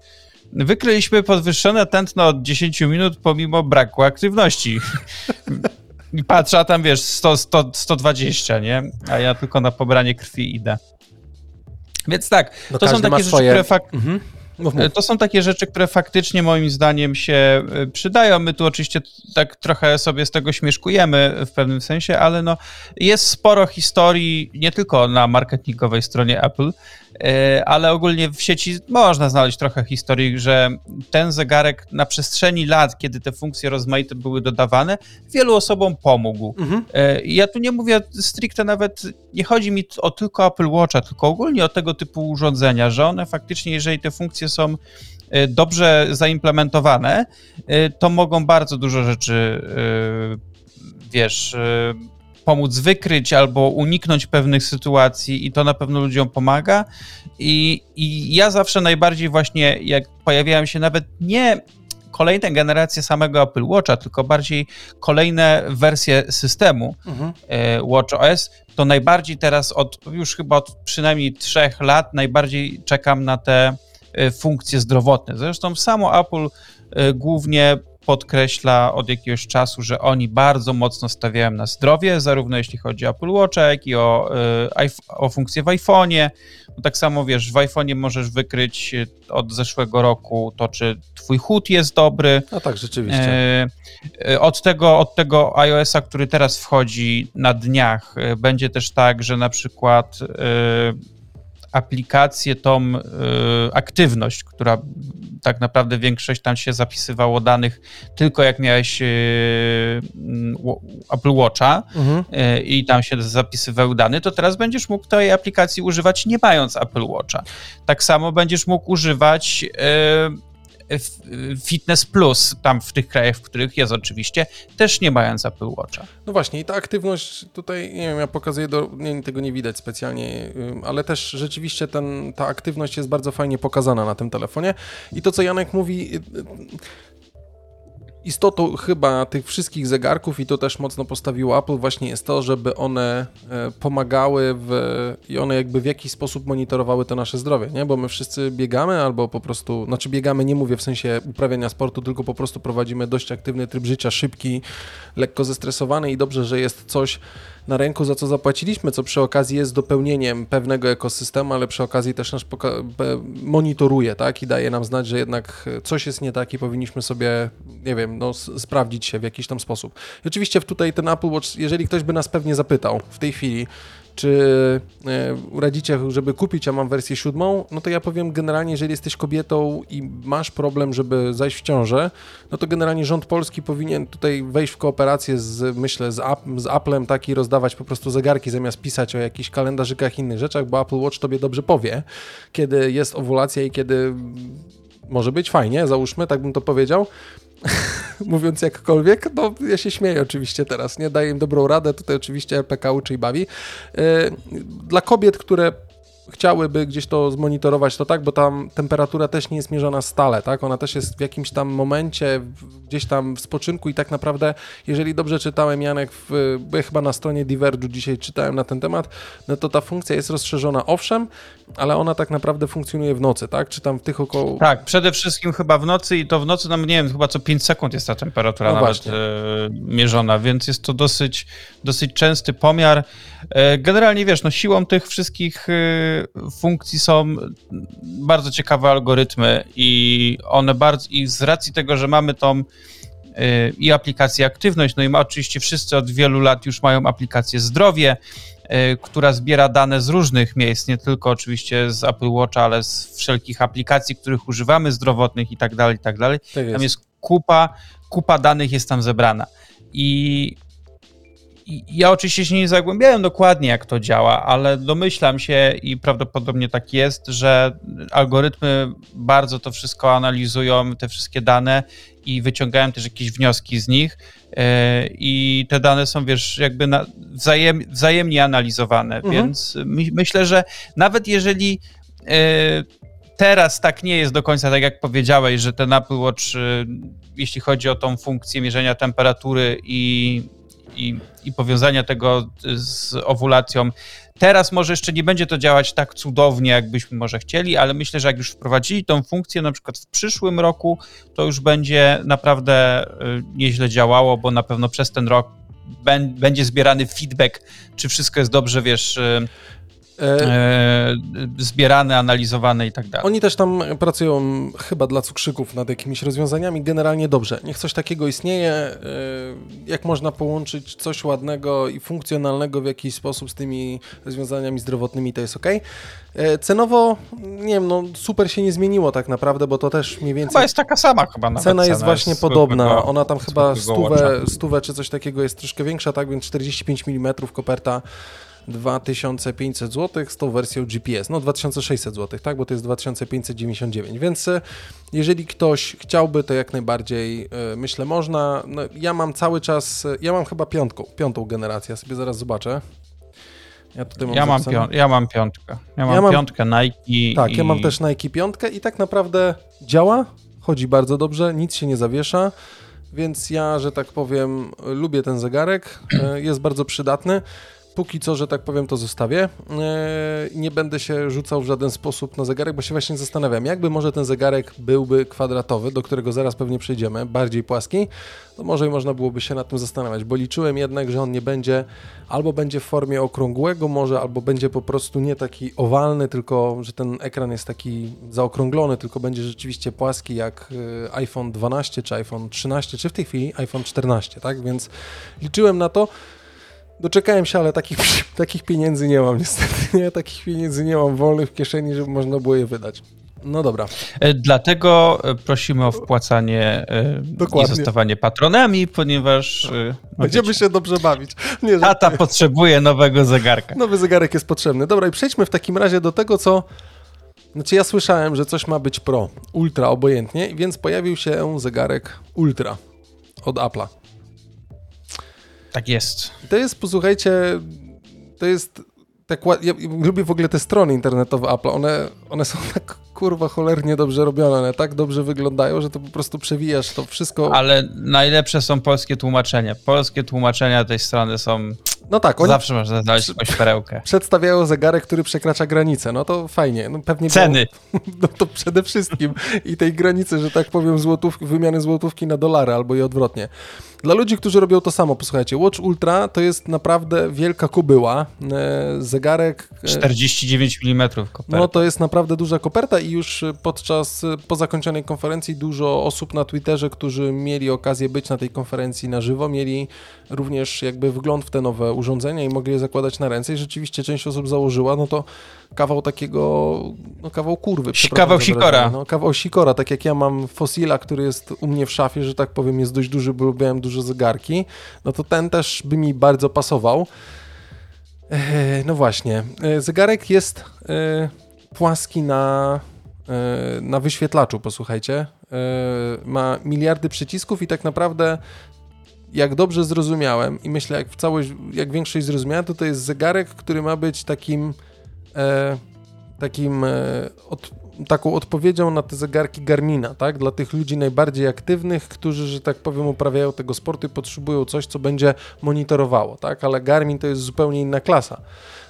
Wykryliśmy podwyższone tętno od 10 minut pomimo braku aktywności. I patrzę, a tam wiesz, 100, 100, 120, nie? A ja tylko na pobranie krwi idę. Więc tak, no to są takie rzeczy, swoje... które fakt... Mhm. Mów, mów. To są takie rzeczy, które faktycznie moim zdaniem się e, przydają. My tu oczywiście tak trochę sobie z tego śmieszkujemy w pewnym sensie, ale no jest sporo historii nie tylko na marketingowej stronie Apple, E, ale ogólnie w sieci można znaleźć trochę historii, że ten zegarek na przestrzeni lat, kiedy te funkcje rozmaite były dodawane, wielu osobom pomógł. Mhm. E, ja tu nie mówię stricte nawet, nie chodzi mi o tylko Apple Watcha, tylko ogólnie o tego typu urządzenia, że one faktycznie, jeżeli te funkcje są e, dobrze zaimplementowane, to mogą bardzo dużo rzeczy, wiesz, pomóc wykryć albo uniknąć pewnych sytuacji i to na pewno ludziom pomaga. I, I ja zawsze najbardziej właśnie, jak pojawiają się nawet nie kolejne generacje samego Apple Watcha, tylko bardziej kolejne wersje systemu mhm. E, Watch OS, to najbardziej teraz od już chyba od przynajmniej trzech lat najbardziej czekam na te e, funkcje zdrowotne. Zresztą samo Apple e, głównie podkreśla od jakiegoś czasu, że oni bardzo mocno stawiają na zdrowie, zarówno jeśli chodzi o Apple Watch, jak i o, y, o funkcję w iPhone'ie. No tak samo wiesz, w iPhone'ie możesz wykryć y, od zeszłego roku to, czy twój chód jest dobry. No tak, rzeczywiście. Y, od tego, od tego iOS-a, który teraz wchodzi na dniach, będzie też tak, że na przykład aplikację, tą y, aktywność, która tak naprawdę większość tam się zapisywało danych tylko jak miałeś y, Apple Watcha mhm. y, i tam się zapisywały dane, to teraz będziesz mógł tej aplikacji używać nie mając Apple Watcha. Tak samo będziesz mógł używać Fitness Plus, tam w tych krajach, w których jest oczywiście, też nie mając Apple Watcha. No właśnie, i ta aktywność tutaj, nie wiem, ja pokazuję, do, nie, tego nie widać specjalnie, ale też rzeczywiście ten, ta aktywność jest bardzo fajnie pokazana na tym telefonie. I to, co Janek mówi, Istotą chyba tych wszystkich zegarków i to też mocno postawiło Apple właśnie jest to, żeby one e, pomagały w, i one jakby w jakiś sposób monitorowały to nasze zdrowie, nie? Bo my wszyscy biegamy albo po prostu, znaczy biegamy, nie mówię w sensie uprawiania sportu, tylko po prostu prowadzimy dość aktywny tryb życia, szybki, lekko zestresowany i dobrze, że jest coś na ręku, za co zapłaciliśmy, co przy okazji jest dopełnieniem pewnego ekosystemu, ale przy okazji też nas monitoruje, tak, i daje nam znać, że jednak coś jest nie tak i powinniśmy sobie, nie wiem, no, sprawdzić się w jakiś tam sposób. I oczywiście tutaj ten Apple Watch, jeżeli ktoś by nas pewnie zapytał w tej chwili, czy e, radzicie, żeby kupić, a mam wersję siódmą, no to ja powiem generalnie, jeżeli jesteś kobietą i masz problem, żeby zajść w ciążę, no to generalnie rząd polski powinien tutaj wejść w kooperację z, myślę, z, z Applem, tak i rozdawać po prostu zegarki zamiast pisać o jakichś kalendarzykach innych rzeczach, bo Apple Watch tobie dobrze powie, kiedy jest owulacja i kiedy może być fajnie, załóżmy, tak bym to powiedział, mówiąc jakkolwiek, no ja się śmieję oczywiście teraz, nie daję im dobrą radę, tutaj oczywiście LPK uczy i bawi. Yy, dla kobiet, które chciałyby gdzieś to zmonitorować, to tak, bo tam temperatura też nie jest mierzona stale, tak? Ona też jest w jakimś tam momencie, gdzieś tam w spoczynku i tak naprawdę, jeżeli dobrze czytałem, Janek, w, chyba na stronie Diverge'u dzisiaj czytałem na ten temat, no to ta funkcja jest rozszerzona, owszem, ale ona tak naprawdę funkcjonuje w nocy, tak? Czy tam w tych około... Tak, przede wszystkim chyba w nocy i to w nocy, no nie wiem, chyba co 5 sekund jest ta temperatura no nawet e, mierzona, więc jest to dosyć, dosyć częsty pomiar. E, generalnie, wiesz, no siłą tych wszystkich e, funkcji są bardzo ciekawe algorytmy i one bardzo, i z racji tego, że mamy tą i aplikację aktywność, no i ma oczywiście wszyscy od wielu lat już mają aplikację zdrowie, która zbiera dane z różnych miejsc, nie tylko oczywiście z Apple Watcha, ale z wszelkich aplikacji, których używamy, zdrowotnych i tak dalej, i tak dalej. Tak. Tam jest kupa, kupa danych jest tam zebrana. I ja oczywiście się nie zagłębiałem dokładnie, jak to działa, ale domyślam się i prawdopodobnie tak jest, że algorytmy bardzo to wszystko analizują, te wszystkie dane i wyciągają też jakieś wnioski z nich. E, I te dane są, wiesz, jakby wzajem, wzajemnie analizowane, mhm. więc my, myślę, że nawet jeżeli e, teraz tak nie jest do końca, tak jak powiedziałeś, że ten Apple Watch, e, jeśli chodzi o tą funkcję mierzenia temperatury i i, i powiązania tego z owulacją. Teraz może jeszcze nie będzie to działać tak cudownie, jakbyśmy może chcieli, ale myślę, że jak już wprowadzili tą funkcję na przykład w przyszłym roku, to już będzie naprawdę y, nieźle działało, bo na pewno przez ten rok będzie zbierany feedback, czy wszystko jest dobrze, wiesz, y, E, zbierane, analizowane i tak dalej. Oni też tam pracują chyba dla cukrzyków nad jakimiś rozwiązaniami. Generalnie dobrze. Niech coś takiego istnieje. E, jak można połączyć coś ładnego i funkcjonalnego w jakiś sposób z tymi rozwiązaniami zdrowotnymi, to jest ok. E, cenowo, nie wiem, no super się nie zmieniło tak naprawdę, bo to też mniej więcej... Chyba jest taka sama chyba nawet. Cena jest właśnie jest podobna. Ona tam chyba stówę, stówę czy coś takiego jest troszkę większa, tak? Więc 45 mm koperta 2500 zł z tą wersją GPS, no 2600 zł, tak, bo to jest 2599, więc e, jeżeli ktoś chciałby, to jak najbardziej e, myślę można. No, ja mam cały czas, e, ja mam chyba piątką, piątą generację, ja sobie zaraz zobaczę. Ja, tutaj mam, ja, mam ja mam piątkę. Ja mam, ja mam piątkę Nike. Tak, i... ja mam też Nike piątkę i tak naprawdę działa, chodzi bardzo dobrze, nic się nie zawiesza. Więc ja, że tak powiem, lubię ten zegarek, jest bardzo przydatny póki co, że tak powiem, to zostawię. E, nie będę się rzucał w żaden sposób na zegarek, bo się właśnie zastanawiam, jakby może ten zegarek byłby kwadratowy, do którego zaraz pewnie przejdziemy, bardziej płaski, to może można byłoby się nad tym zastanawiać, bo liczyłem jednak, że on nie będzie, albo będzie w formie okrągłego może, albo będzie po prostu nie taki owalny, tylko że ten ekran jest taki zaokrąglony, tylko będzie rzeczywiście płaski jak e, iPhone 12 czy iPhone 13, czy w tej chwili iPhone 14, tak? Więc liczyłem na to, Doczekałem się, ale takich, takich pieniędzy nie mam niestety. Nie, takich pieniędzy nie mam wolnych w kieszeni, żeby można było je wydać. No dobra. E, dlatego e, prosimy o wpłacanie e, Dokładnie. i zostawanie patronami, ponieważ... No Będziemy wiecie, się dobrze bawić. Nie, tata potrzebuje nowego zegarka. Nowy zegarek jest potrzebny. Dobra, i przejdźmy w takim razie do tego, co... Znaczy ja słyszałem, że coś ma być pro, ultra obojętnie, więc pojawił się zegarek ultra od Apple'a. Tak jest. To jest, posłuchajcie, to jest tak ja lubię w ogóle te strony internetowe Apple, one, one są tak kurwa cholernie dobrze robione, one tak dobrze wyglądają, że to po prostu przewijasz to wszystko. Ale najlepsze są polskie tłumaczenia. Polskie tłumaczenia tej strony są no tak, oni zawsze można znaleźć jakąś perełkę. Przedstawiają zegarek, który przekracza granicę. No to fajnie. No pewnie Ceny. Było, no to przede wszystkim i tej granicy, że tak powiem, złotów, wymiany złotówki na dolary albo i odwrotnie. Dla ludzi, którzy robią to samo, posłuchajcie, Watch Ultra to jest naprawdę wielka kubyła. E, zegarek. 49 e, mm koperta. No to jest naprawdę duża koperta i już podczas, po zakończonej konferencji dużo osób na Twitterze, którzy mieli okazję być na tej konferencji na żywo, mieli również jakby wgląd w te nowe urządzenia i mogli je zakładać na ręce i rzeczywiście część osób założyła, no to kawał takiego, no kawał kurwy. Kawał sikora. No, kawał sikora, tak jak ja mam Fossila, który jest u mnie w szafie, że tak powiem jest dość duży, bo lubiłem duże zegarki, no to ten też by mi bardzo pasował. E, no właśnie, e, zegarek jest e, płaski na, na wyświetlaczu, posłuchajcie. Ma miliardy przycisków i tak naprawdę jak dobrze zrozumiałem i myślę, jak w całość, jak większość zrozumiała, to to jest zegarek, który ma być takim takim od, taką odpowiedzią na te zegarki Garmina, tak? Dla tych ludzi najbardziej aktywnych, którzy, że tak powiem, uprawiają tego sportu i potrzebują coś, co będzie monitorowało, tak? Ale Garmin to jest zupełnie inna klasa.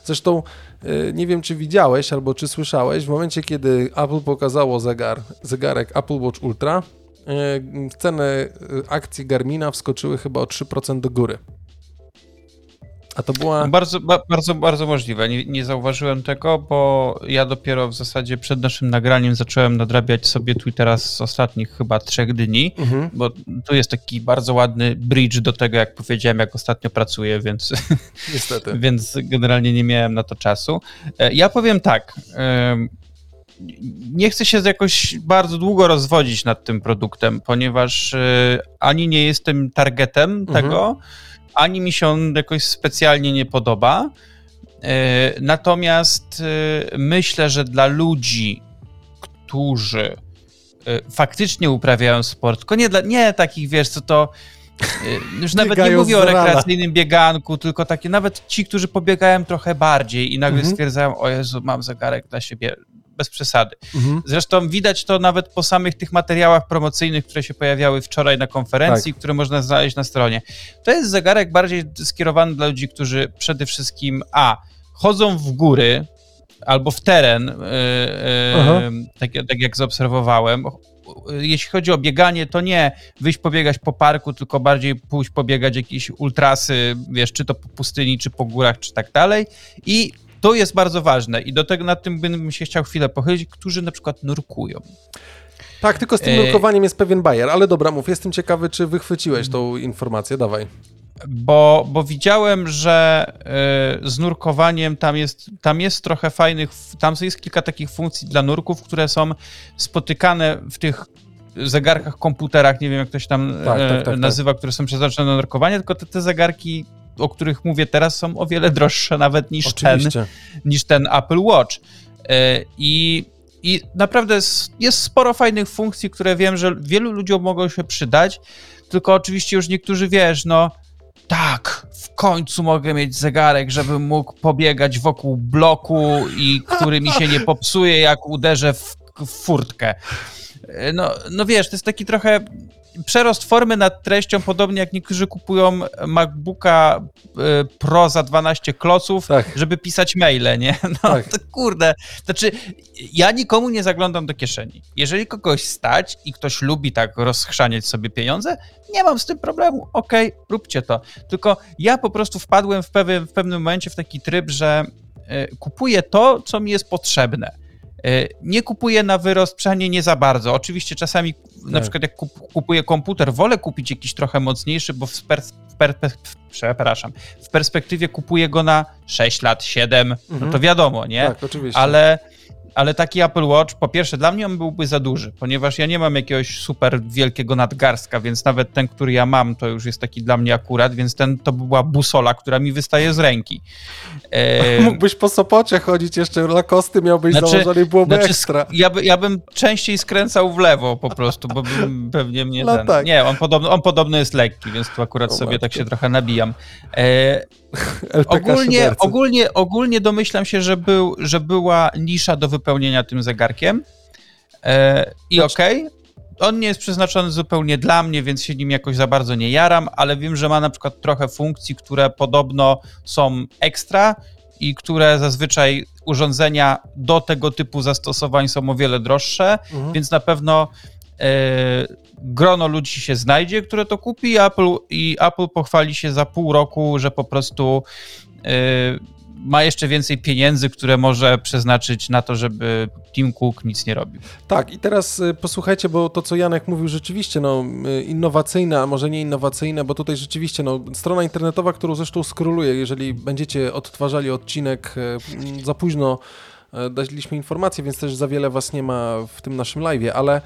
Zresztą e, nie wiem, czy widziałeś albo czy słyszałeś, w momencie, kiedy Apple pokazało zegar, zegarek Apple Watch Ultra, E, ceny e, akcji Garmina wskoczyły chyba o 3% do góry. A to była... Bardzo, bardzo, bardzo możliwe. Nie, nie, zauważyłem tego, bo ja dopiero w zasadzie przed naszym nagraniem zacząłem nadrabiać sobie Twittera z ostatnich chyba trzech dni, mhm. bo tu jest taki bardzo ładny bridge do tego, jak powiedziałem, jak ostatnio pracuję, więc, Niestety. więc generalnie nie miałem na to czasu. E, ja powiem tak, nie chcę się jakoś bardzo długo rozwodzić nad tym produktem, ponieważ e, ani nie jestem targetem mhm. tego, ani mi się on jakoś specjalnie nie podoba. E, natomiast e, myślę, że dla ludzi, którzy faktycznie uprawiają sport, tylko nie, dla, nie takich, wiesz, co to już nawet nie mówię o rekreacyjnym bieganku, tylko takie, nawet ci, którzy pobiegają trochę bardziej i nagle mhm. stwierdzają, o Jezu, mam zegarek dla siebie, bez przesady. Mhm. Zresztą widać to nawet po samych tych materiałach promocyjnych, które się pojawiały wczoraj na konferencji, tak. które można znaleźć na stronie. To jest zegarek bardziej skierowany dla ludzi, którzy przede wszystkim a chodzą w góry albo w teren, yy, yy, tak, tak jak zaobserwowałem, jeśli chodzi o bieganie, to nie wyjść pobiegać po parku, tylko bardziej pójść pobiegać jakieś ultrasy, wiesz, czy to po pustyni, czy po górach, czy tak dalej. I to jest bardzo ważne i do tego nad tym bym się chciał chwilę pochylić, którzy na przykład nurkują. Tak, tylko z tym e, nurkowaniem jest pewien bajer, ale dobra, mów, jestem ciekawy, czy wychwyciłeś tą informację, dawaj. Bo, bo widziałem, że y, z nurkowaniem tam jest, tam jest trochę fajnych, tam jest kilka takich funkcji dla nurków, które są spotykane w tych zegarkach, komputerach, nie wiem jak to się tam tak, tak, tak, tak. nazywa, które są przeznaczone na nurkowanie, tylko te, te zegarki o których mówię teraz, są o wiele droższe nawet niż, ten, niż ten Apple Watch. E, I, I naprawdę jest sporo fajnych funkcji, które wiem, że wielu ludziom mogą się przydać, tylko oczywiście już niektórzy wiesz, no tak, w końcu mogę mieć zegarek, żebym mógł pobiegać wokół bloku i który mi się nie popsuje, jak uderzę w, w furtkę. E, no, no wiesz, to jest taki trochę przerost formy nad treścią, podobnie jak niektórzy kupują MacBooka e, Pro za 12 kloców, tak. żeby pisać maile, nie? No tak. to kurde. Znaczy, ja nikomu nie zaglądam do kieszeni. Jeżeli kogoś stać i ktoś lubi tak rozchrzaniać sobie pieniądze, nie mam z tym problemu. Okej, okay, róbcie to. Tylko ja po prostu wpadłem w, pewien, w pewnym momencie w taki tryb, że e, kupuję to, co mi jest potrzebne. E, nie kupuję na wyrost, przynajmniej nie za bardzo. Oczywiście czasami, na tak. przykład jak kupuję komputer, wolę kupić jakiś trochę mocniejszy, bo w, pers w, per przepraszam, w perspektywie kupuję go na 6 lat, 7, mhm. no to mhm. wiadomo, nie? Tak, oczywiście. Ale ale taki Apple Watch, po pierwsze, dla mnie on byłby za duży, ponieważ ja nie mam jakiegoś super wielkiego nadgarstka, więc nawet ten, który ja mam, to już jest taki dla mnie akurat, więc ten to była busola, która mi wystaje z ręki. E... Mógłbyś po Sopocie chodzić jeszcze na kosty, miałbyś znaczy, założony i byłoby znaczy, ekstra. Ja, by, ja bym częściej skręcał w lewo po prostu, bo bym pewnie mnie no ten... Tak. Nie, on podobno, on podobno jest lekki, więc tu akurat o sobie matko. tak się trochę nabijam. E... ogólnie, ogólnie, ogólnie domyślam się, że, był, że była nisza do wypełnienia tym zegarkiem. E, I znaczy... okej, okay, on nie jest przeznaczony zupełnie dla mnie, więc się nim jakoś za bardzo nie jaram, ale wiem, że ma na przykład trochę funkcji, które podobno są ekstra i które zazwyczaj urządzenia do tego typu zastosowań są o wiele droższe, mhm. więc na pewno e, grono ludzi się znajdzie, które to kupi Apple, i Apple pochwali się za pół roku, że po prostu e, ma jeszcze więcej pieniędzy, które może przeznaczyć na to, żeby Tim Cook nic nie robił. Tak, i teraz y, posłuchajcie, bo to, co Janek mówił, rzeczywiście no, y, innowacyjne, a może nie innowacyjne, bo tutaj rzeczywiście no, strona internetowa, którą zresztą skroluję, jeżeli będziecie odtwarzali odcinek y, za późno, daliśmy informację, więc też za wiele was nie ma w tym naszym live, ale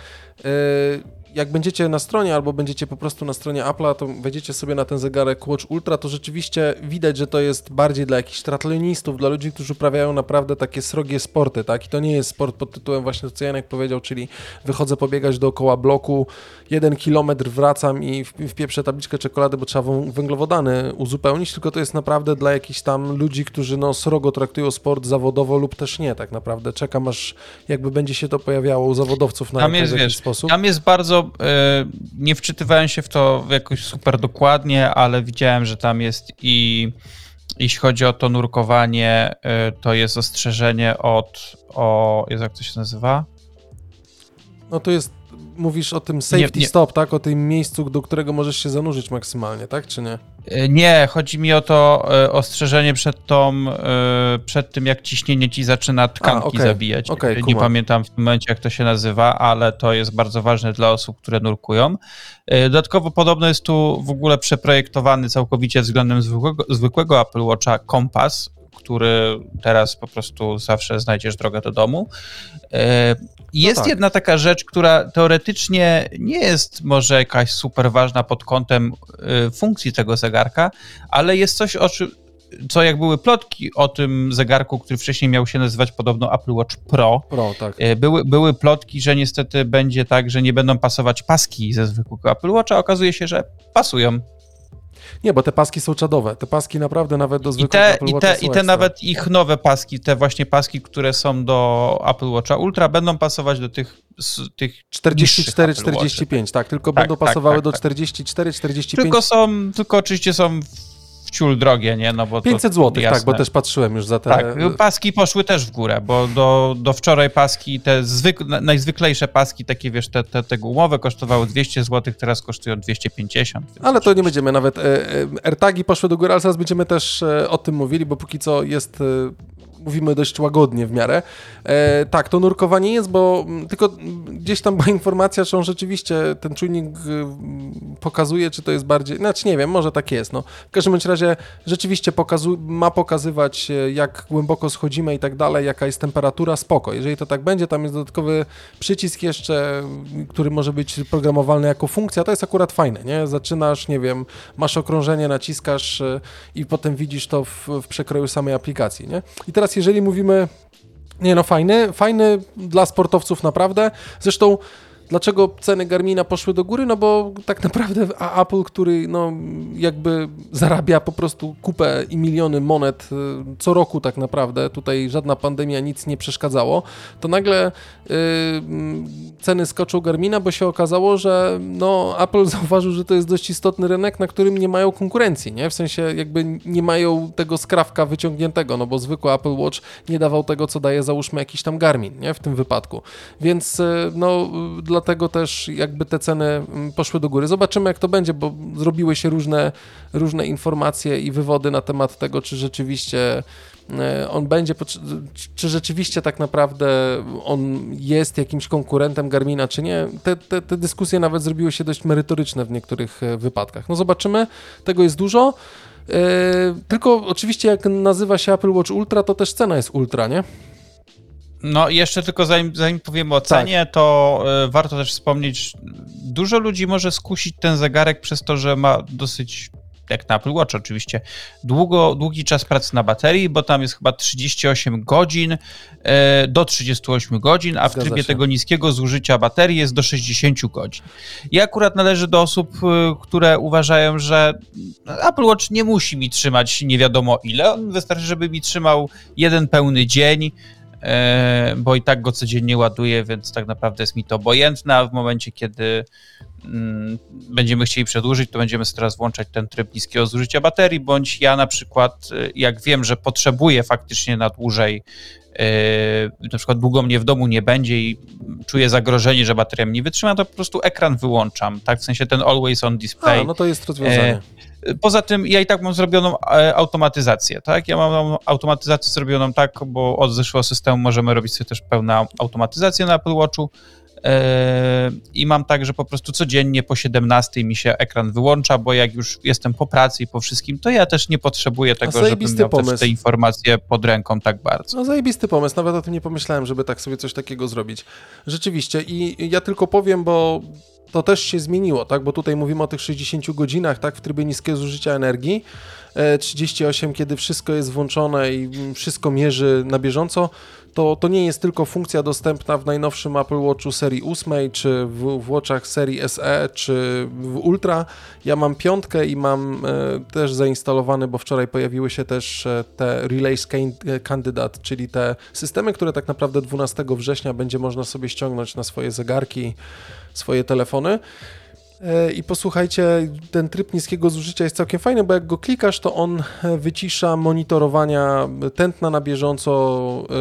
jak będziecie na stronie albo będziecie po prostu na stronie Apple'a, to wejdziecie sobie na ten zegarek Watch Ultra, to rzeczywiście widać, że to jest bardziej dla jakichś triatlonistów, dla ludzi, którzy uprawiają naprawdę takie srogie sporty, tak? I to nie jest sport pod tytułem właśnie co Janek powiedział, czyli wychodzę pobiegać dookoła bloku, jeden kilometr wracam i wpieprzę tabliczkę czekolady, bo trzeba węglowodany uzupełnić, tylko to jest naprawdę dla jakichś tam ludzi, którzy no srogo traktują sport zawodowo lub też nie, tak naprawdę. Czekam aż jakby będzie się to pojawiało u zawodowców na tam jest, jakiś wiesz, sposób. Tam jest bardzo E, nie wczytywałem się w to jakoś super dokładnie, ale widziałem, że tam jest i jeśli chodzi o to nurkowanie, e, to jest ostrzeżenie od, o, jak to się nazywa? No to jest, mówisz o tym safety nie, nie. stop, tak? O tym miejscu, do którego możesz się zanurzyć maksymalnie, tak? Czy nie? E, nie, chodzi mi o to e, ostrzeżenie przed tą, e, przed tym, jak ciśnienie ci zaczyna tkanki A, okay. zabijać. Okay, nie pamiętam w tym momencie, jak to się nazywa, ale to jest bardzo ważne dla osób, które nurkują. Dodatkowo podobno jest tu w ogóle przeprojektowany całkowicie względem zwykłego, zwykłego Apple Watcha kompas, który teraz po prostu zawsze znajdziesz drogę do domu. Jest no tak. jedna taka rzecz, która teoretycznie nie jest może jakaś super ważna pod kątem e, funkcji tego zegarka, ale jest coś, o czym, co jak były plotki o tym zegarku, który wcześniej miał się nazywać podobno Apple Watch Pro. Pro tak. E, były, były plotki, że niestety będzie tak, że nie będą pasować paski ze zwykłego Apple Watcha. Okazuje się, że pasują. Nie, bo te paski są czadowe. Te paski naprawdę nawet do zwykłego I te, Apple i te, i te nawet ich nowe paski, te właśnie paski, które są do Apple Watcha Ultra, będą pasować do tych, tych 44-45, tak, tylko tak, będą tak, pasowały tak, do 44-45. Tak. Tylko są, tylko oczywiście są ciul drogie, nie? No bo 500 zł, tak, bo też patrzyłem już za te... Tak, paski poszły też w górę, bo do, do wczoraj paski, te zwyk... najzwyklejsze paski, takie wiesz, te, te, te gumowe kosztowały 200 zł, teraz kosztują 250. Ale to nie będziemy nawet... E, e, AirTagi poszły do góry, ale zaraz będziemy też e, o tym mówili, bo póki co jest mówimy dość łagodnie w miarę. E, tak, to nurkowanie jest, bo mm, tylko gdzieś tam była informacja, że on rzeczywiście ten czujnik y, pokazuje, czy to jest bardziej, znaczy nie wiem, może tak jest, no. W każdym razie rzeczywiście pokazu, ma pokazywać, e, jak głęboko schodzimy i tak dalej, jaka jest temperatura, spoko. Jeżeli to tak będzie, tam jest dodatkowy przycisk jeszcze, który może być programowalny jako funkcja, to jest akurat fajne, nie? Zaczynasz, nie wiem, masz okrążenie, naciskasz e, i potem widzisz to w, w przekroju samej aplikacji, nie? I teraz jeżeli mówimy, nie no fajny, fajny dla sportowców naprawdę, zresztą Dlaczego ceny Garmina poszły do góry? No bo tak naprawdę Apple, który no jakby zarabia po prostu kupę i miliony monet y, co roku tak naprawdę, tutaj żadna pandemia nic nie przeszkadzało, to nagle yy, ceny skoczą Garmina, bo się okazało, że no Apple zauważył, że to jest dość istotny rynek, na którym nie mają konkurencji, nie? W sensie jakby nie mają tego skrawka wyciągniętego, no bo zwykły Apple Watch nie dawał tego, co daje załóżmy jakiś tam Garmin, nie? W tym wypadku. Więc y, no dlatego też jakby te ceny mm, poszły do góry. Zobaczymy, jak to będzie, bo zrobiły się różne, różne informacje i wywody na temat tego, czy rzeczywiście e, on będzie, czy rzeczywiście tak naprawdę on jest jakimś konkurentem Garmina, czy nie. Te, te, te dyskusje nawet zrobiły się dość merytoryczne w niektórych e, wypadkach. No zobaczymy, tego jest dużo. Yy, tylko oczywiście jak nazywa się Apple Watch Ultra, to też cena jest ultra, nie? No jeszcze tylko zanim, zanim powiemy o cenie, tak. to y, warto też wspomnieć, dużo ludzi może skusić ten zegarek przez to, że ma dosyć jak na Apple Watch oczywiście, długo, długi czas pracy na baterii, bo tam jest chyba 38 godzin, e, do 38 godzin, a w Zgadza trybie się. tego niskiego zużycia baterii jest do 60 godzin. I akurat należy do osób, e, które uważają, że Apple Watch nie musi mi trzymać nie wiadomo ile, on wystarczy, żeby mi trzymał jeden pełny dzień, bo i tak go codziennie ładuję, więc tak naprawdę jest mi to obojętne, a w momencie, kiedy będziemy chcieli przedłużyć, to będziemy teraz włączać ten tryb niskiego zużycia baterii, bądź ja na przykład, e, jak wiem, że potrzebuję faktycznie na dłużej, e, na przykład długo mnie w domu nie będzie i czuję zagrożenie, że bateria mnie nie wytrzyma, to po prostu ekran wyłączam, tak? W sensie ten always on display. A, no to jest rozwiązanie. Poza tym ja i tak mam zrobioną e, automatyzację, tak? Ja mam automatyzację zrobioną tak, bo od zeszłego systemu możemy robić sobie też pełną automatyzację na Apple Watchu e, i mam tak, że po prostu codziennie po 17 mi się ekran wyłącza, bo jak już jestem po pracy i po wszystkim, to ja też nie potrzebuję tego, żeby miał pomysł. te informacje pod ręką tak bardzo. No zajebisty pomysł, nawet o tym nie pomyślałem, żeby tak sobie coś takiego zrobić. Rzeczywiście i ja tylko powiem, bo to też się zmieniło, tak? Bo tutaj mówimy o tych 60 godzinach, tak? W trybie niskiego zużycia energii. 38, e, kiedy wszystko jest włączone i wszystko mierzy na bieżąco, to, to nie jest tylko funkcja dostępna w najnowszym Apple Watchu serii 8, czy w, w Watchach serii SE, czy w Ultra. Ja mam piątkę i mam e, też zainstalowany, bo wczoraj pojawiły się też e, te Relay Candidate, czyli te systemy, które tak naprawdę 12 września będzie można sobie ściągnąć na swoje zegarki swoje telefony. E, I posłuchajcie, ten tryb niskiego zużycia jest całkiem fajny, bo jak go klikasz, to on e, wycisza monitorowania tętna na bieżąco e,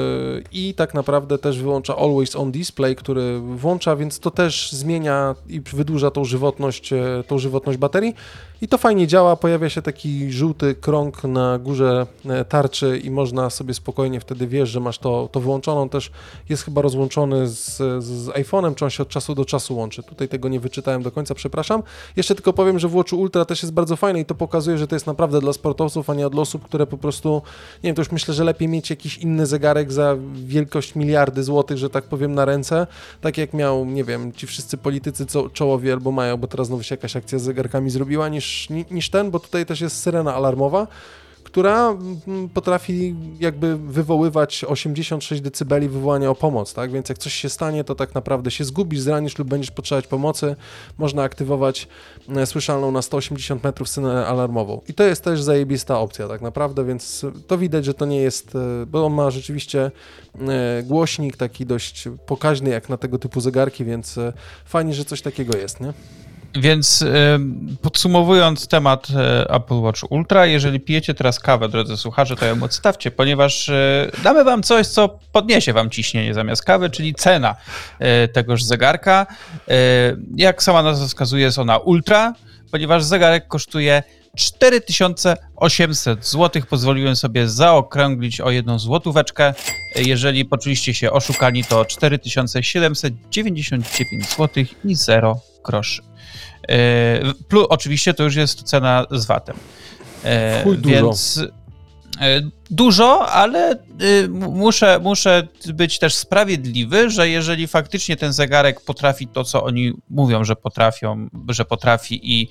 i tak naprawdę też wyłącza Always On Display, który włącza, więc to też zmienia i wydłuża tą żywotność, tą żywotność baterii. I to fajnie działa, pojawia się taki żółty krąg na górze tarczy i można sobie spokojnie wtedy wiesz, że masz to, to wyłączoną. Też jest chyba rozłączony z, z iPhone'em, czy on się od czasu do czasu łączy. Tutaj tego nie wyczytałem do końca, przepraszam. Jeszcze tylko powiem, że w Watchu Ultra też jest bardzo fajne i to pokazuje, że to jest naprawdę dla sportowców, a nie dla osób, które po prostu, nie wiem, to już myślę, że lepiej mieć jakiś inny zegarek za wielkość miliardy złotych, że tak powiem, na ręce, tak jak miał, nie wiem, ci wszyscy politycy co, czołowi albo mają, bo teraz znowu się jakaś akcja z zegarkami zrobiła, niż, niż ten, bo tutaj też jest syrena alarmowa, która mm, potrafi jakby wywoływać 86 dB wywołania o pomoc, tak? Więc jak coś się stanie, to tak naprawdę się zgubisz, zranisz lub będziesz potrzebować pomocy, można aktywować e, słyszalną na 180 metrów synę alarmową. I to jest też zajebista opcja tak naprawdę, więc to widać, że to nie jest, e, bo on ma rzeczywiście e, głośnik taki dość pokaźny jak na tego typu zegarki, więc fajnie, że coś takiego jest, nie? Więc podsumowując temat e, Apple Watch Ultra, jeżeli pijecie teraz kawę, drodzy słuchacze, to ją odstawcie, ponieważ e, damy wam coś, co podniesie wam ciśnienie zamiast kawy, czyli cena e, tegoż zegarka. Jak sama nazwa wskazuje, jest ona Ultra, ponieważ zegarek kosztuje 4800 zł. Pozwoliłem sobie zaokrąglić o jedną złotóweczkę. Jeżeli poczuliście się oszukani, to 4799 zł i 0 groszy. E, plus, oczywiście to już jest cena z VAT-em. E, Chuj więc dużo. dużo, ale muszę, muszę być też sprawiedliwy, że jeżeli faktycznie ten zegarek potrafi to, co oni mówią, że potrafią, że potrafi i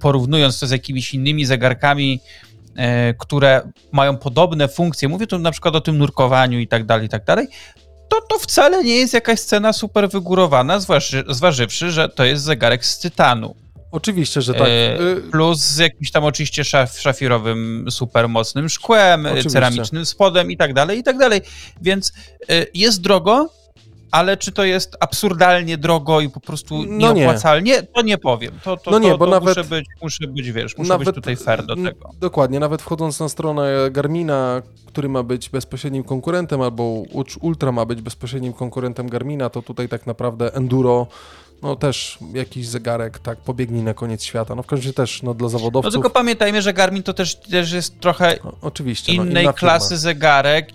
porównując to z jakimiś innymi zegarkami, które mają podobne funkcje, mówię tu na przykład o tym nurkowaniu i tak dalej, i tak dalej, to, to wcale nie jest jakaś scena super wygórowana, zważy, zważywszy, że to jest zegarek z tytanu. Oczywiście, że tak. E, y, plus z jakimś tam oczywiście szaf, szafirowym, super mocnym szkłem, oczywiście. ceramicznym spodem i tak dalej, i tak dalej. Więc y, jest drogo, ale czy to jest absurdalnie drogo i po prostu no nieopłacalnie, nie. to nie powiem. To, to, no nie, to, bo to nawet, muszę, być, muszę być, wiesz, muszę nawet, być tutaj fair do tego. Dokładnie, nawet wchodząc na stronę Garmina, który ma być bezpośrednim konkurentem, albo Ultra ma być bezpośrednim konkurentem Garmina, to tutaj tak naprawdę Enduro no też jakiś zegarek, tak, pobiegnij na koniec świata. No w każdym razie też, no dla zawodowców. No tylko pamiętajmy, że Garmin to też, też jest trochę no, oczywiście, innej no, klasy zegarek,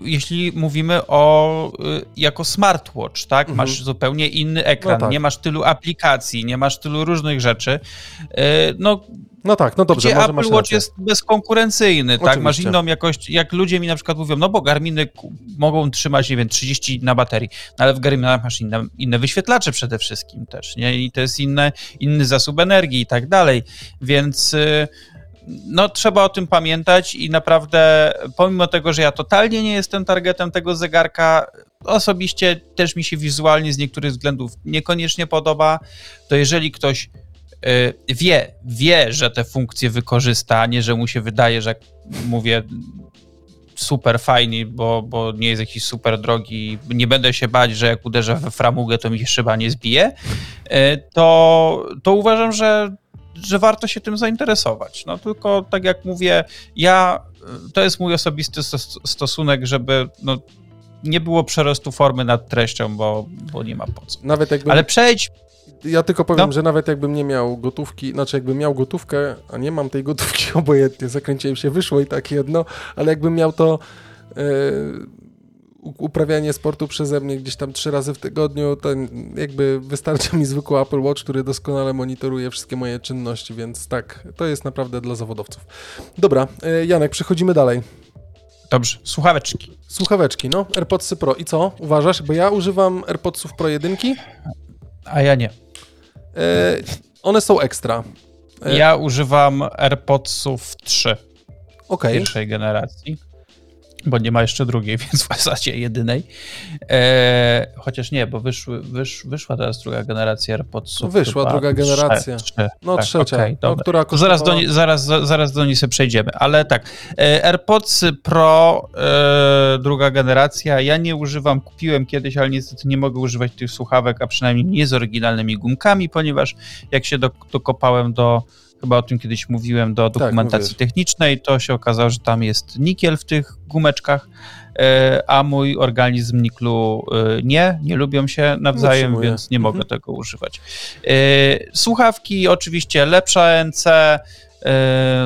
jeśli mówimy o y, jako smartwatch, tak? Mhm. Masz zupełnie inny ekran, no tak. nie masz tylu aplikacji, nie masz tylu różnych rzeczy. Y, no no tak, no dobrze. Gdzie Apple Watch jest bezkonkurencyjny, Oczywiście. tak? Masz inną jakość, jak ludzie mi na przykład mówią, no bo Garminy mogą trzymać, nie wiem, 30 na baterii, no ale w Garminach masz inne, inne wyświetlacze przede wszystkim też, nie? I to jest inne, inny zasób energii i tak dalej, więc y, no trzeba o tym pamiętać i naprawdę pomimo tego, że ja totalnie nie jestem targetem tego zegarka, osobiście też mi się wizualnie z niektórych względów niekoniecznie podoba, to jeżeli ktoś wie, wie, że te funkcje wykorzysta, nie, że mu się wydaje, że mówię super fajnie, bo, bo nie jest jakiś super drogi, nie będę się bać, że jak uderzę we framugę, to mi się szyba nie zbije, y, to, to uważam, że, że warto się tym zainteresować. No tylko tak jak mówię, ja, to jest mój osobisty stosunek, żeby no, nie było przerostu formy nad treścią, bo, bo nie ma po co. Nawet jakby... Ale przejdź, ja tylko powiem, no. że nawet jakbym nie miał gotówki, znaczy jakbym miał gotówkę, a nie mam tej gotówki obojętnie, zakręciłem się, wyszło i tak jedno, ale jakbym miał to e, uprawianie sportu przeze mnie gdzieś tam trzy razy w tygodniu, to jakby wystarcza mi zwykły Apple Watch, który doskonale monitoruje wszystkie moje czynności, więc tak, to jest naprawdę dla zawodowców. Dobra, e, Janek, przechodzimy dalej. Dobrze, słuchaweczki. Słuchaweczki, no, AirPodsy Pro. I co? Uważasz? Bo ja używam AirPodsów Pro 1. A ja nie. E, one są ekstra. E, ja używam AirPodsów 3 okay. pierwszej generacji. Bo nie ma jeszcze drugiej, więc w zasadzie jedynej. E, chociaż nie, bo wyszły, wysz, wyszła teraz druga generacja AirPodsów. Wyszła chyba. druga generacja. Trze, trze, no tak, trzecia, okay, no, która kosztowała... zaraz, do nie, zaraz, zaraz do niej sobie przejdziemy, ale tak, e, AirPods Pro e, druga generacja, ja nie używam, kupiłem kiedyś, ale niestety nie mogę używać tych słuchawek, a przynajmniej nie z oryginalnymi gumkami, ponieważ jak się do, dokopałem do chyba o tym kiedyś mówiłem, do tak, dokumentacji tak, technicznej, to się okazało, że tam jest nikiel w tych gumeczkach, e, a mój organizm niklu e, nie, nie lubią się nawzajem, więc nie mogę mhm. tego używać. E, słuchawki oczywiście lepsza NC,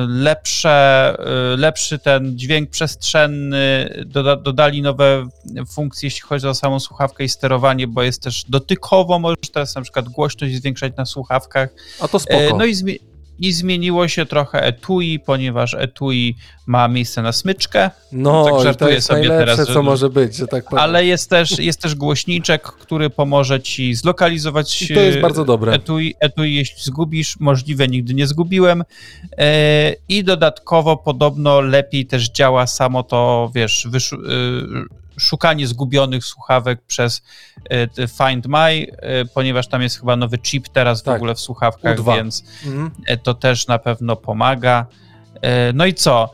lepsze, lepszy ten dźwięk przestrzenny, doda, dodali nowe funkcje, jeśli chodzi o samą słuchawkę i sterowanie, bo jest też dotykowo, możesz teraz na przykład głośność zwiększać na słuchawkach. A to spoko. No i i zmieniło się trochę etui, ponieważ etui ma miejsce na smyczkę. No, tak żartuję to jest sobie teraz, że, co może być, że tak powiem. Ale jest też, jest też głośniczek, który pomoże ci zlokalizować I to jest bardzo dobre. Etui, etui, jeśli zgubisz, możliwe nigdy nie zgubiłem. E, I dodatkowo podobno lepiej też działa samo to, wiesz, wysz, szukanie zgubionych słuchawek przez e, Find My, e, ponieważ tam jest chyba nowy chip teraz tak. w ogóle w słuchawkach, U2. więc mhm. E, to też na pewno pomaga. No i co?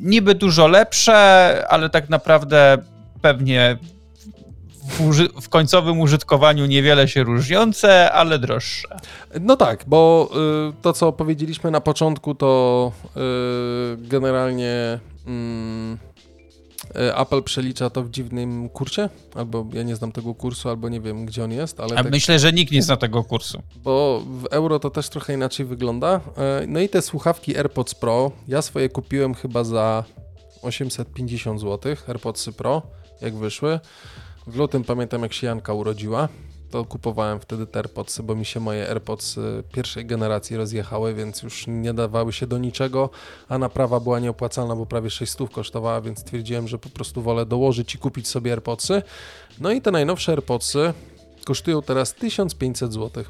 Niby dużo lepsze, ale tak naprawdę pewnie w, w, końcowym użytkowaniu niewiele się różniące, ale droższe. No tak, bo y, to co powiedzieliśmy na początku, to y, generalnie. Y, Apple przelicza to w dziwnym kursie, albo ja nie znam tego kursu, albo nie wiem, gdzie on jest, ale... Tak, myślę, że nikt nie zna tego kursu. Bo w euro to też trochę inaczej wygląda. E, no i te słuchawki AirPods Pro, ja swoje kupiłem chyba za 850 zł, AirPods Pro, jak wyszły. W lutym pamiętam, jak się Janka urodziła to kupowałem wtedy te AirPodsy, bo mi się moje AirPods pierwszej generacji rozjechały, więc już nie dawały się do niczego, a naprawa była nieopłacalna, bo prawie 600 kosztowała, więc stwierdziłem, że po prostu wolę dołożyć i kupić sobie AirPodsy. No i te najnowsze AirPodsy kosztują teraz 1500 zł.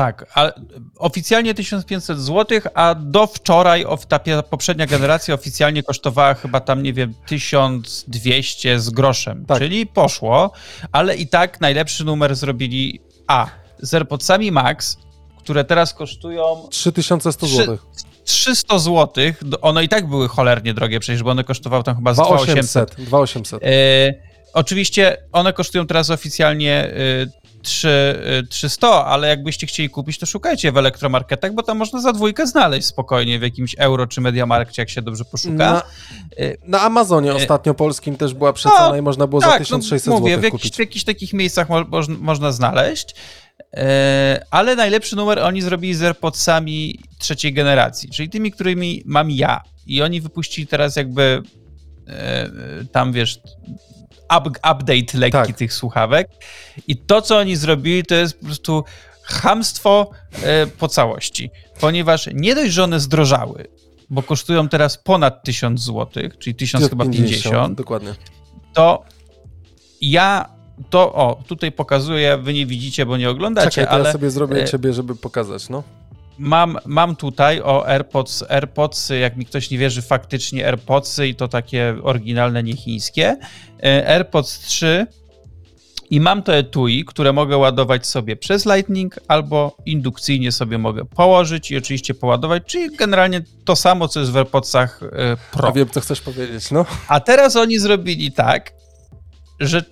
Tak, a oficjalnie 1500 zł, a do wczoraj ta poprzednia generacja oficjalnie kosztowała chyba tam, nie wiem, 1200 z groszem, tak. czyli poszło, ale i tak najlepszy numer zrobili A, z AirPodsami Max, które teraz kosztują 3100 zł. 300 zł, one i tak były cholernie drogie przecież, bo one kosztowały tam chyba z 2800. 2800. E, oczywiście one kosztują teraz oficjalnie e, 3, 300, y, ale jakbyście chcieli kupić, to szukajcie w elektromarketach, bo tam można za dwójkę znaleźć spokojnie w jakimś euro czy Mediamarkcie, jak się dobrze poszuka. Na, y, na Amazonie y, ostatnio polskim też była przecena no, i można było tak, za 1600 no, mówię, zł kupić. W jakichś takich miejscach mo, mo, można znaleźć, ale najlepszy numer oni zrobili z AirPodsami trzeciej generacji, czyli tymi, którymi mam ja. I oni wypuścili teraz jakby tam, wiesz, up, update lekki tak. tych słuchawek. I to, co oni zrobili, to jest po prostu hamstwo e, po całości. Ponieważ nie dość, że one zdrożały, bo kosztują teraz ponad 1000 zł, czyli 1000 chyba 50. Dokładnie. To ja to, o, tutaj pokazuję, wy nie widzicie, bo nie oglądacie, Czekaj, ale... ja sobie zrobię e, ciebie, żeby pokazać, no mam, mam tutaj o AirPods, AirPods, jak mi ktoś nie wierzy, faktycznie AirPodsy i to takie oryginalne, nie chińskie. E, AirPods 3 i mam to etui, które mogę ładować sobie przez Lightning albo indukcyjnie sobie mogę położyć i oczywiście poładować, czyli generalnie to samo, co jest w AirPodsach e, Pro. A wiem, co chcesz powiedzieć, no. A teraz oni zrobili tak, że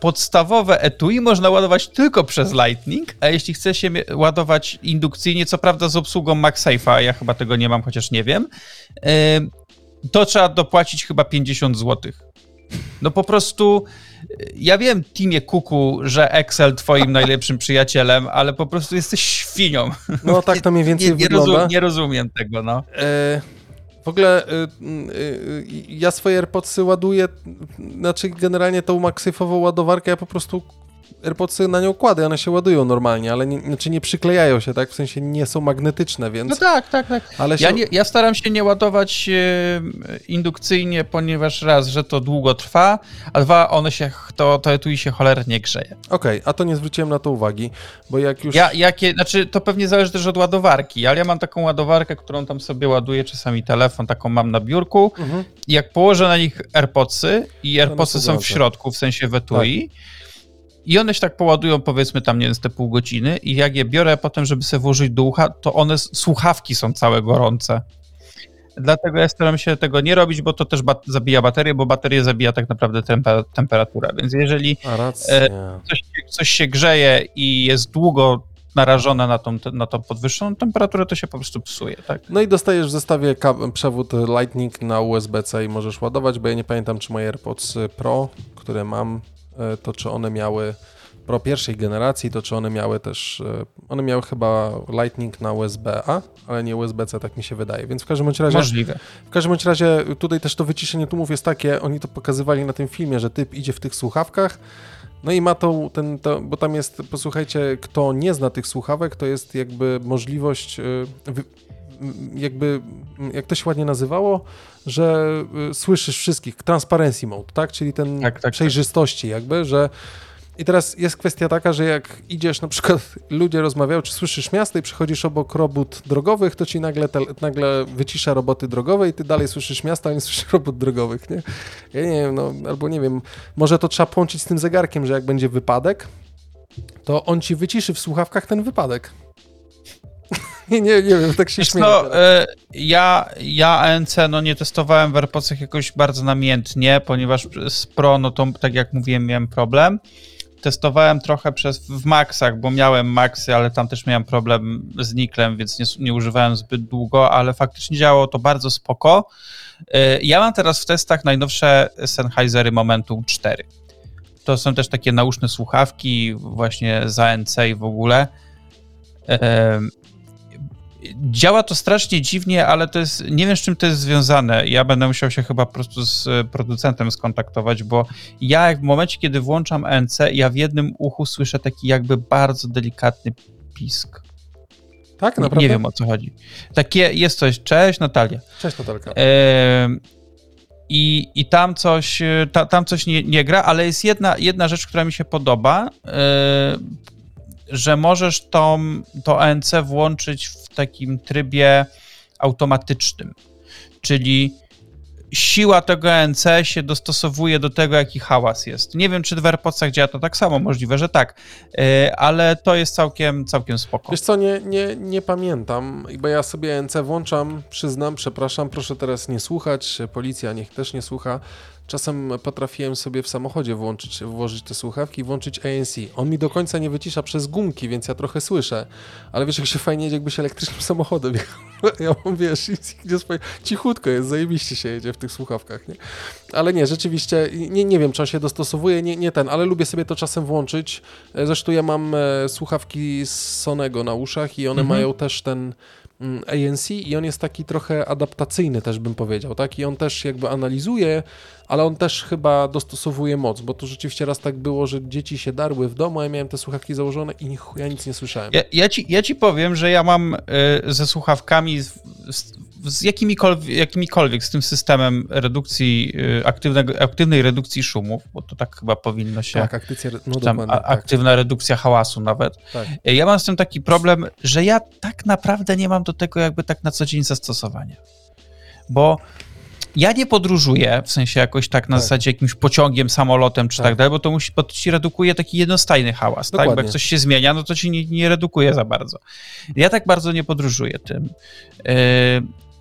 podstawowe etui można ładować tylko przez Lightning, a jeśli chce się ładować indukcyjnie, co prawda z obsługą MagSafe'a, ja chyba tego nie mam, chociaż nie wiem, to trzeba dopłacić chyba 50 zł. No po prostu, ja wiem, Teamie Kuku, że Excel twoim najlepszym przyjacielem, ale po prostu jesteś świnią. No tak to mniej więcej nie, nie wygląda. Rozum, nie rozumiem tego, no. E w ogóle y, y, y, ja swoje AirPodsy ładuję, znaczy generalnie tą MagSafe'ową ładowarkę ja po prostu AirPodsy na nią kładę, one się ładują normalnie, ale nie, znaczy nie przyklejają się, tak? W sensie nie są magnetyczne, więc... No tak, tak, tak. Ale się... ja, nie, ja staram się nie ładować e, indukcyjnie, ponieważ raz, że to długo trwa, a dwa, one się, to, to etui się cholernie grzeje. Okej, okay, a to nie zwróciłem na to uwagi, bo jak już... Ja, jakie, znaczy to pewnie zależy też od ładowarki, ale ja mam taką ładowarkę, którą tam sobie ładuję, czasami telefon, taką mam na biurku mhm. jak położę na nich AirPodsy i AirPodsy są w środku, w sensie w etui, tak i one się tak poładują, powiedzmy tam, nie wiem, te pół godziny i jak je biorę potem, żeby sobie włożyć do ucha, to one, słuchawki są całe gorące. Dlatego ja staram się tego nie robić, bo to też bat zabija baterię, bo baterię zabija tak naprawdę temper temperatura. Więc jeżeli e, coś, coś, się grzeje i jest długo narażone na tą, na tą podwyższoną temperaturę, to się po prostu psuje. Tak? No i dostajesz w zestawie przewód Lightning na USB-C i możesz ładować, bo ja nie pamiętam, czy moje AirPods Pro, które mam, to czy one miały Pro pierwszej generacji, to czy one miały też, e, one miały chyba Lightning na USB-A, ale nie USB-C, tak mi się wydaje, więc w każdym razie... Możliwe. W każdym razie tutaj też to wyciszenie tłumów jest takie, oni to pokazywali na tym filmie, że typ idzie w tych słuchawkach, no i ma to, ten, to, bo tam jest, posłuchajcie, kto nie zna tych słuchawek, to jest jakby możliwość, e, jakby, jak to się ładnie nazywało, że y, słyszysz wszystkich, transparency mode, tak? Czyli ten tak, tak, tak. przejrzystości jakby, że i teraz jest kwestia taka, że jak idziesz, na przykład ludzie rozmawiają, czy słyszysz miasto i przychodzisz obok robót drogowych, to ci nagle, te, nagle wycisza roboty drogowe i ty dalej słyszysz miasta, a nie słyszysz robot drogowych, nie? Ja nie wiem, no, albo nie wiem, może to trzeba połączyć z tym zegarkiem, że jak będzie wypadek, to on ci wyciszy w słuchawkach ten wypadek. nie, nie, wiem, tak się śmieję. No, ja, ja ANC no, nie testowałem w AirPodsach jakoś bardzo namiętnie, ponieważ z Pro, no to tak jak mówiłem, miałem problem. Testowałem trochę przez, w Maxach, bo miałem Maxy, ale tam też miałem problem z Niklem, więc nie, nie używałem zbyt długo, ale faktycznie działało to bardzo spoko. E, ja mam teraz w testach najnowsze Sennheisery Momentum 4. To są też takie nauczne słuchawki, właśnie z ANC i w ogóle. Działa to strasznie dziwnie, ale to jest, nie wiem z czym to jest związane. Ja będę musiał się chyba po prostu z e, producentem skontaktować, bo ja jak w momencie, kiedy włączam NC, ja w jednym uchu słyszę taki jakby bardzo delikatny pisk. Tak, naprawdę? Nie, wiem o co chodzi. Takie jest coś. Cześć Natalia. Cześć Natalka. E, i, I tam coś, e, ta, tam coś nie, nie, gra, ale jest jedna, jedna rzecz, która mi się podoba. E, że możesz tą, to ANC włączyć w takim trybie automatycznym, czyli siła tego ANC się dostosowuje do tego, jaki hałas jest. Nie wiem, czy w AirPodsach działa to tak samo, możliwe, że tak, e, ale to jest całkiem, całkiem spoko. Wiesz co, nie, nie, nie pamiętam, bo ja sobie ANC włączam, przyznam, przepraszam, proszę teraz nie słuchać, policja niech też nie słucha, Czasem potrafiłem sobie w samochodzie włączyć, włożyć te słuchawki i włączyć ANC. On mi do końca nie wycisza przez gumki, więc ja trochę słyszę. Ale wiesz, jak się fajnie jedzie, jakbyś elektrycznym samochodem Ja mam, wiesz, gdzie swoje... cichutko jest, zajebiście się jedzie w tych słuchawkach, nie? Ale nie, rzeczywiście, nie, nie wiem, czy on się dostosowuje, nie, nie ten, ale lubię sobie to czasem włączyć. Zresztą ja mam e, słuchawki z Sonego na uszach i one mhm. mają też ten ANC i on jest taki trochę adaptacyjny też bym powiedział, tak? I on też jakby analizuje, ale on też chyba dostosowuje moc, bo to rzeczywiście raz tak było, że dzieci się darły w domu, a ja miałem te słuchawki założone i ja nic nie słyszałem. Ja, ja, ci, ja ci powiem, że ja mam y, ze słuchawkami z, jakimikolwiek, jakimikolwiek z tym systemem redukcji, y, aktywnego, aktywnej redukcji szumów, bo to tak chyba powinno się. Tak, aktycja, no tam, a, tak. aktywna redukcja hałasu nawet. Tak. Y, ja mam z tym taki problem, że ja tak naprawdę nie mam do tego jakby tak na co dzień zastosowania. Bo ja nie podróżuję, w sensie jakoś tak na tak. zasadzie jakimś pociągiem, samolotem czy tak, tak dalej, bo to, musi, bo to ci redukuje taki jednostajny hałas, Dokładnie. tak? Bo jak coś się zmienia, no to ci nie, nie redukuje za bardzo. Ja tak bardzo nie podróżuję tym. Yy,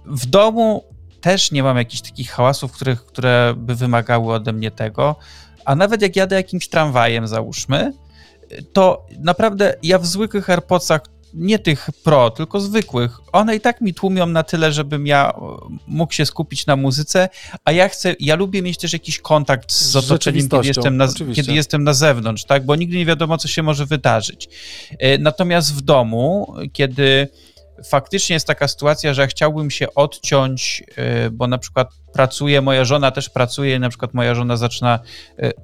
w domu też nie mam jakichś takich hałasów, których, które by wymagały ode mnie tego, a nawet jak jadę jakimś tramwajem, załóżmy, to naprawdę ja w zwykłych AirPodsach, nie tych Pro, tylko zwykłych, one i tak mi tłumią na tyle, żebym ja mógł się skupić na muzyce, a ja chcę, ja lubię mieć też jakiś kontakt z otoczeniem, kiedy jestem, na, kiedy jestem na zewnątrz, tak, bo nigdy nie wiadomo, co się może wydarzyć. E, natomiast w domu, kiedy faktycznie jest taka sytuacja, że chciałbym się odciąć, y, bo na przykład pracuję, moja żona też pracuje, na przykład moja żona zaczyna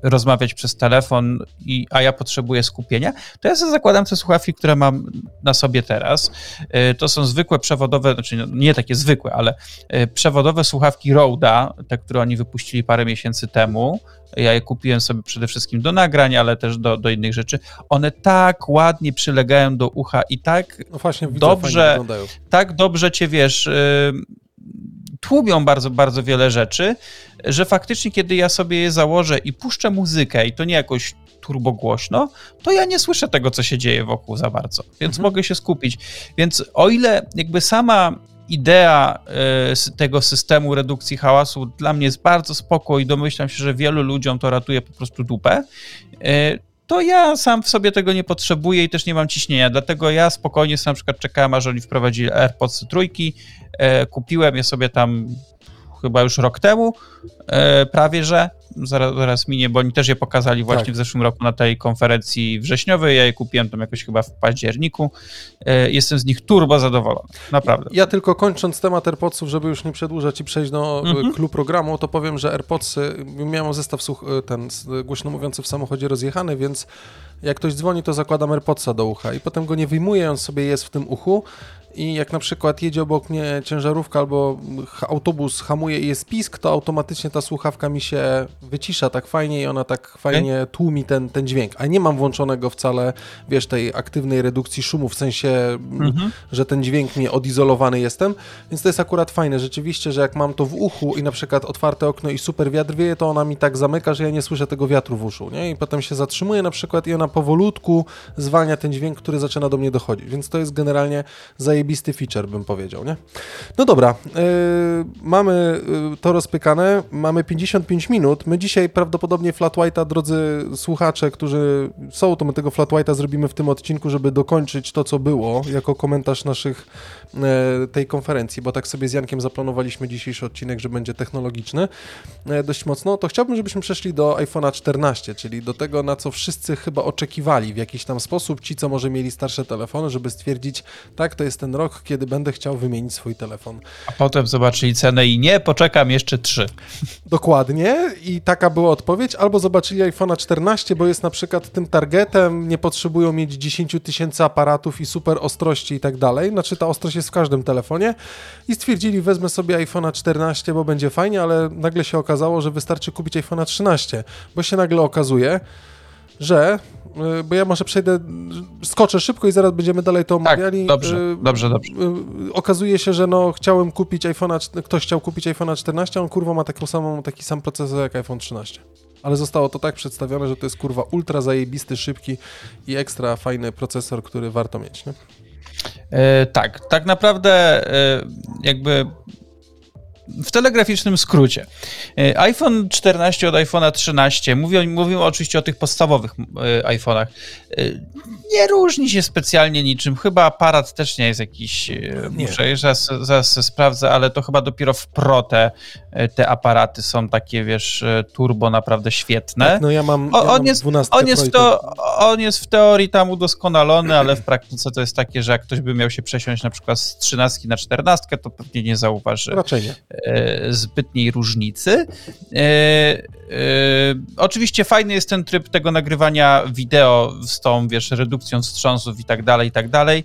rozmawiać przez telefon, i, a ja potrzebuję skupienia, to ja sobie zakładam te słuchawki, które mam na sobie teraz. To są zwykłe przewodowe, znaczy no, nie takie zwykłe, ale przewodowe słuchawki Roda, te, które oni wypuścili parę miesięcy temu. Ja je kupiłem sobie przede wszystkim do nagrań, ale też do, do innych rzeczy. One tak ładnie przylegają do ucha i tak no właśnie, dobrze, tak dobrze cię wiesz, yy, tłumią bardzo, bardzo wiele rzeczy, że faktycznie kiedy ja sobie je założę i puszczę muzykę i to nie jakoś turbo głośno, to ja nie słyszę tego, co się dzieje wokół za bardzo, więc mhm. mogę się skupić. Więc o ile jakby sama idea e, tego systemu redukcji hałasu dla mnie jest bardzo spoko i domyślam się, że wielu ludziom to ratuje po prostu dupę, e, to ja sam w sobie tego nie potrzebuję i też nie mam ciśnienia. Dlatego ja spokojnie sobie na przykład czekałem, aż oni wprowadzili AirPods trójki, e, kupiłem je sobie tam chyba już rok temu, prawie że zaraz, zaraz minie, bo oni też je pokazali właśnie tak. w zeszłym roku na tej konferencji wrześniowej. Ja je kupiłem tam jakoś chyba w październiku. E, jestem z nich turbo zadowolony, naprawdę. Ja tylko kończąc temat AirPodsów, żeby już nie przedłużać i przejść do mhm. klubu programu, to powiem, że AirPodsy, miałem zestaw słuch, e, ten głośno mówiący w samochodzie rozjechany, więc jak ktoś dzwoni, to zakładam AirPodsa do ucha i potem go nie wyjmuję, on sobie jest w tym uchu i jak na przykład jedzie obok mnie ciężarówka albo autobus hamuje i jest pisk, to automatycznie ta słuchawka mi się wycisza tak fajnie i ona tak fajnie tłumi ten, ten dźwięk. A nie mam włączonego wcale, wiesz, tej aktywnej redukcji szumu, w sensie, mhm. że ten dźwięk mi odizolowany jestem, więc to jest akurat fajne. Rzeczywiście, że jak mam to w uchu i na przykład otwarte okno i super wiatr wieje, to ona mi tak zamyka, że ja nie słyszę tego wiatru w uszu, nie? I potem się zatrzymuje na przykład i ona powolutku zwalnia ten dźwięk, który zaczyna do mnie dochodzić, więc to jest generalnie zajebisty feature, bym powiedział, nie? No dobra, yy, mamy yy, to rozpykane, mamy 55 minut, my dzisiaj prawdopodobnie Flat White'a, drodzy słuchacze, którzy są, to my tego Flat White'a zrobimy w tym odcinku, żeby dokończyć to, co było, jako komentarz naszych tej konferencji, bo tak sobie z Jankiem zaplanowaliśmy dzisiejszy odcinek, że będzie technologiczny e, dość mocno, to chciałbym, żebyśmy przeszli do iPhone'a 14, czyli do tego, na co wszyscy chyba oczekiwali w jakiś tam sposób, ci, co może mieli starsze telefony, żeby stwierdzić, tak, to jest ten rok, kiedy będę chciał wymienić swój telefon. A potem zobaczyli cenę i nie, poczekam jeszcze trzy. Dokładnie i taka była odpowiedź, albo zobaczyli iPhone'a 14, bo jest na przykład tym targetem, nie potrzebują mieć 10 tysięcy aparatów i super ostrości i tak dalej, znaczy ta ostrość jest w każdym telefonie i stwierdzili, wezmę sobie iPhone'a 14, bo będzie fajnie, ale nagle się okazało, że wystarczy kupić iPhone'a 13, bo się nagle okazuje, że y, bo ja może przejdę, skoczę szybko i zaraz będziemy dalej to tak, omawiali. Tak, dobrze, dobrze, dobrze. Okazuje się, że no chciałem kupić iPhone'a, ktoś chciał kupić iPhone'a 14, on kurwa ma taką samą, taki sam procesor jak iPhone 13. Ale zostało to tak przedstawione, że to jest kurwa ultra zajebisty, szybki i ekstra fajny procesor, który warto mieć, nie? E, tak, tak naprawdę e, jakby w telegraficznym skrócie. E, iPhone 14 od iPhone'a 13, mówię, mówimy oczywiście o tych podstawowych iPhone'ach, nie różni się specjalnie niczym. Chyba aparat też nie jest jakiś, nie. muszę zaraz, zaraz sprawdzę, ale to chyba dopiero w Pro te, te aparaty są takie, wiesz, turbo naprawdę świetne. Tak, no ja mam, ja on, mam jest, on, jest to, on jest w teorii tam udoskonalony, ale w praktyce to jest takie, że jak ktoś by miał się przesiąść na przykład z 13 na 14, to pewnie nie zauważy. Raczej nie zbytniej różnicy. E, oczywiście fajny jest ten tryb tego nagrywania wideo z tą, wiesz, redukcją wstrząsów i tak dalej, i tak dalej.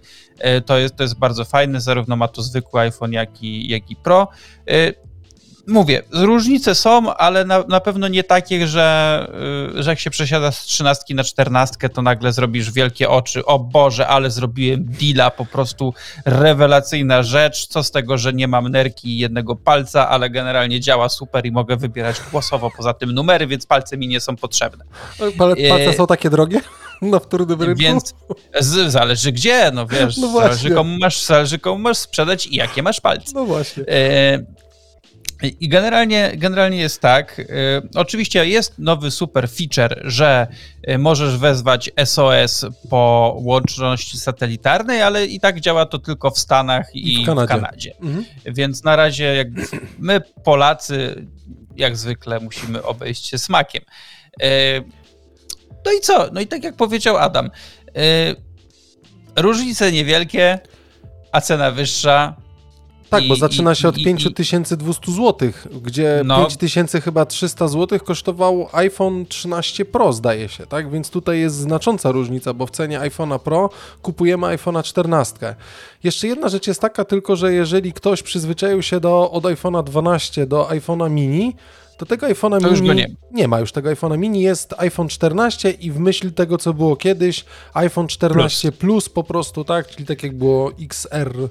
To jest, to jest bardzo fajne, zarówno ma to zwykły iPhone, jak i, jak i Pro mówię, różnice są, ale na, na pewno nie takie, że, y, że jak się przesiada z trzynastki na czternastkę, to nagle zrobisz wielkie oczy. O Boże, ale zrobiłem deala, po prostu rewelacyjna rzecz. Co z tego, że nie mam nerki i jednego palca, ale generalnie działa super i mogę wybierać głosowo poza tym numery, więc palce mi nie są potrzebne. Ale palce są takie drogie? na wtórnym rynku? Więc z, zależy gdzie, no wiesz, no zależy, komu masz, zależy komu masz sprzedać i jakie masz palce. No właśnie. E, i generalnie, generalnie jest tak. Y, oczywiście jest nowy super feature, że y, możesz wezwać SOS po łączności satelitarnej, ale i tak działa to tylko w Stanach i, w Kanadzie. W Kanadzie. Mhm. Więc na razie jakby my Polacy jak zwykle musimy obejść się smakiem. Y, no i co? No i tak jak powiedział Adam, różnice niewielkie, a cena wyższa Tak, I, bo zaczyna się od 5200 zł, gdzie no, 5000 chyba 300 zł kosztował iPhone 13 Pro, zdaje się, tak? Więc tutaj jest znacząca różnica, bo w cenie iPhone'a Pro kupujemy iPhone'a 14. Jeszcze jedna rzecz jest taka tylko, że jeżeli ktoś przyzwyczaił się do, od iPhone'a 12 do iPhone'a mini, to tego iPhone'a mini już nie. nie. ma już tego iPhone'a mini, jest iPhone 14 i w myśl tego, co było kiedyś, iPhone 14 Plus, Plus po prostu, tak, czyli tak jak było XR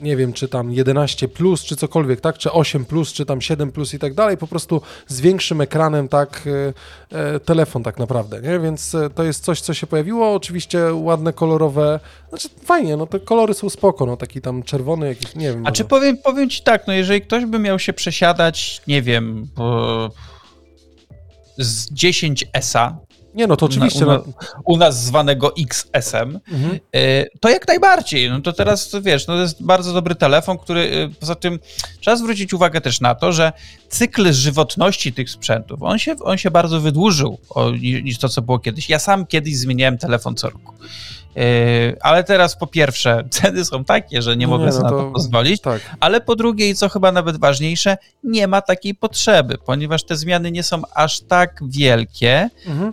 nie wiem, czy tam 11 plus, czy cokolwiek, tak, czy 8 plus, czy tam 7 plus i tak dalej, po prostu z większym ekranem, tak, e, e, telefon tak naprawdę, nie, więc e, to jest coś, co się pojawiło, oczywiście ładne, kolorowe, znaczy fajnie, no te kolory są spoko, no taki tam czerwony jakiś, nie wiem. A czy powiem, powiem ci tak, no jeżeli ktoś by miał się przesiadać, nie wiem, z 10 ESA nie, no to oczywiście. U, u nas zwanego XS-em, mhm. Y, to jak najbardziej. No to teraz, wiesz, no to jest bardzo dobry telefon, który y, poza tym trzeba zwrócić uwagę też na to, że cykl żywotności tych sprzętów, on się, on się bardzo wydłużył o, niż to, co było kiedyś. Ja sam kiedyś zmieniałem telefon co roku. Yy, ale teraz po pierwsze, ceny są takie, że nie no mogę no sobie to, na to pozwolić, tak. ale po drugie i co chyba nawet ważniejsze, nie ma takiej potrzeby, ponieważ te zmiany nie są aż tak wielkie. Mhm.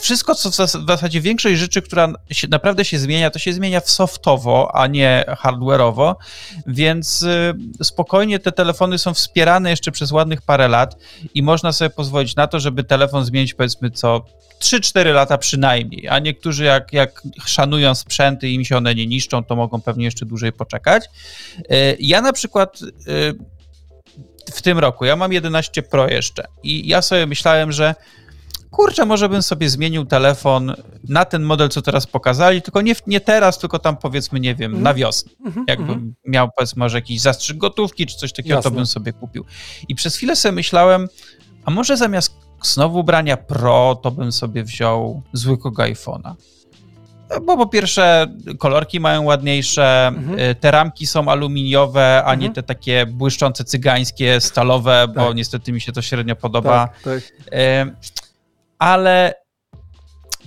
Wszystko, co w zasadzie większość rzeczy, która się, naprawdę się zmienia, to się zmienia w softowo, a nie hardware'owo, więc y, spokojnie te telefony są wspierane jeszcze przez ładnych parę lat i można sobie pozwolić na to, żeby telefon zmienić powiedzmy co 3-4 lata przynajmniej, a niektórzy jak, jak szanują sprzęty i im się one nie niszczą, to mogą pewnie jeszcze dłużej poczekać. Y, ja na przykład y, w tym roku, ja mam 11 Pro jeszcze i ja sobie myślałem, że kurczę, może bym sobie zmienił telefon na ten model, co teraz pokazali, tylko nie, nie teraz, tylko tam powiedzmy, nie wiem, mm. na wiosnę. Mm -hmm, Jakbym mm. miał powiedzmy może jakiś zastrzyk gotówki czy coś takiego, Jasne. to bym sobie kupił. I przez chwilę sobie myślałem, a może zamiast znowu brania Pro, to bym sobie wziął zwykłego iPhone'a. Bo po pierwsze, kolorki mają ładniejsze, mhm. Y, te ramki są aluminiowe, a mhm. nie te takie błyszczące cygańskie, stalowe, tak. bo niestety mi się to średnio podoba. Tak, tak. Y, ale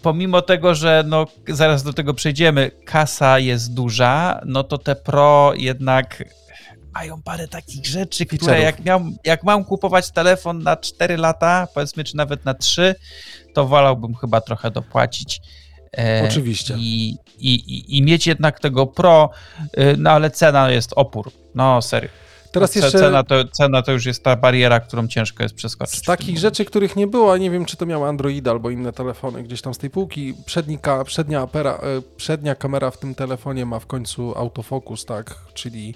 pomimo tego, że no, zaraz do tego przejdziemy, kasa jest duża, no to te Pro jednak mają parę takich rzeczy, które jak, miał, jak mam kupować telefon na 4 lata, powiedzmy, czy nawet na 3, to wolałbym chyba trochę dopłacić. E, Oczywiście. I, i, I mieć jednak tego Pro, e, no ale cena jest opór. No serio. Teraz jeszcze... Cena to, cena to już jest ta bariera, którą ciężko jest przeskoczyć. Z takich rzeczy, których nie było, nie wiem, czy to miał Android albo inne telefony gdzieś tam z tej półki, przednika, przednia, apera, e, przednia kamera w tym telefonie ma w końcu autofokus, tak, czyli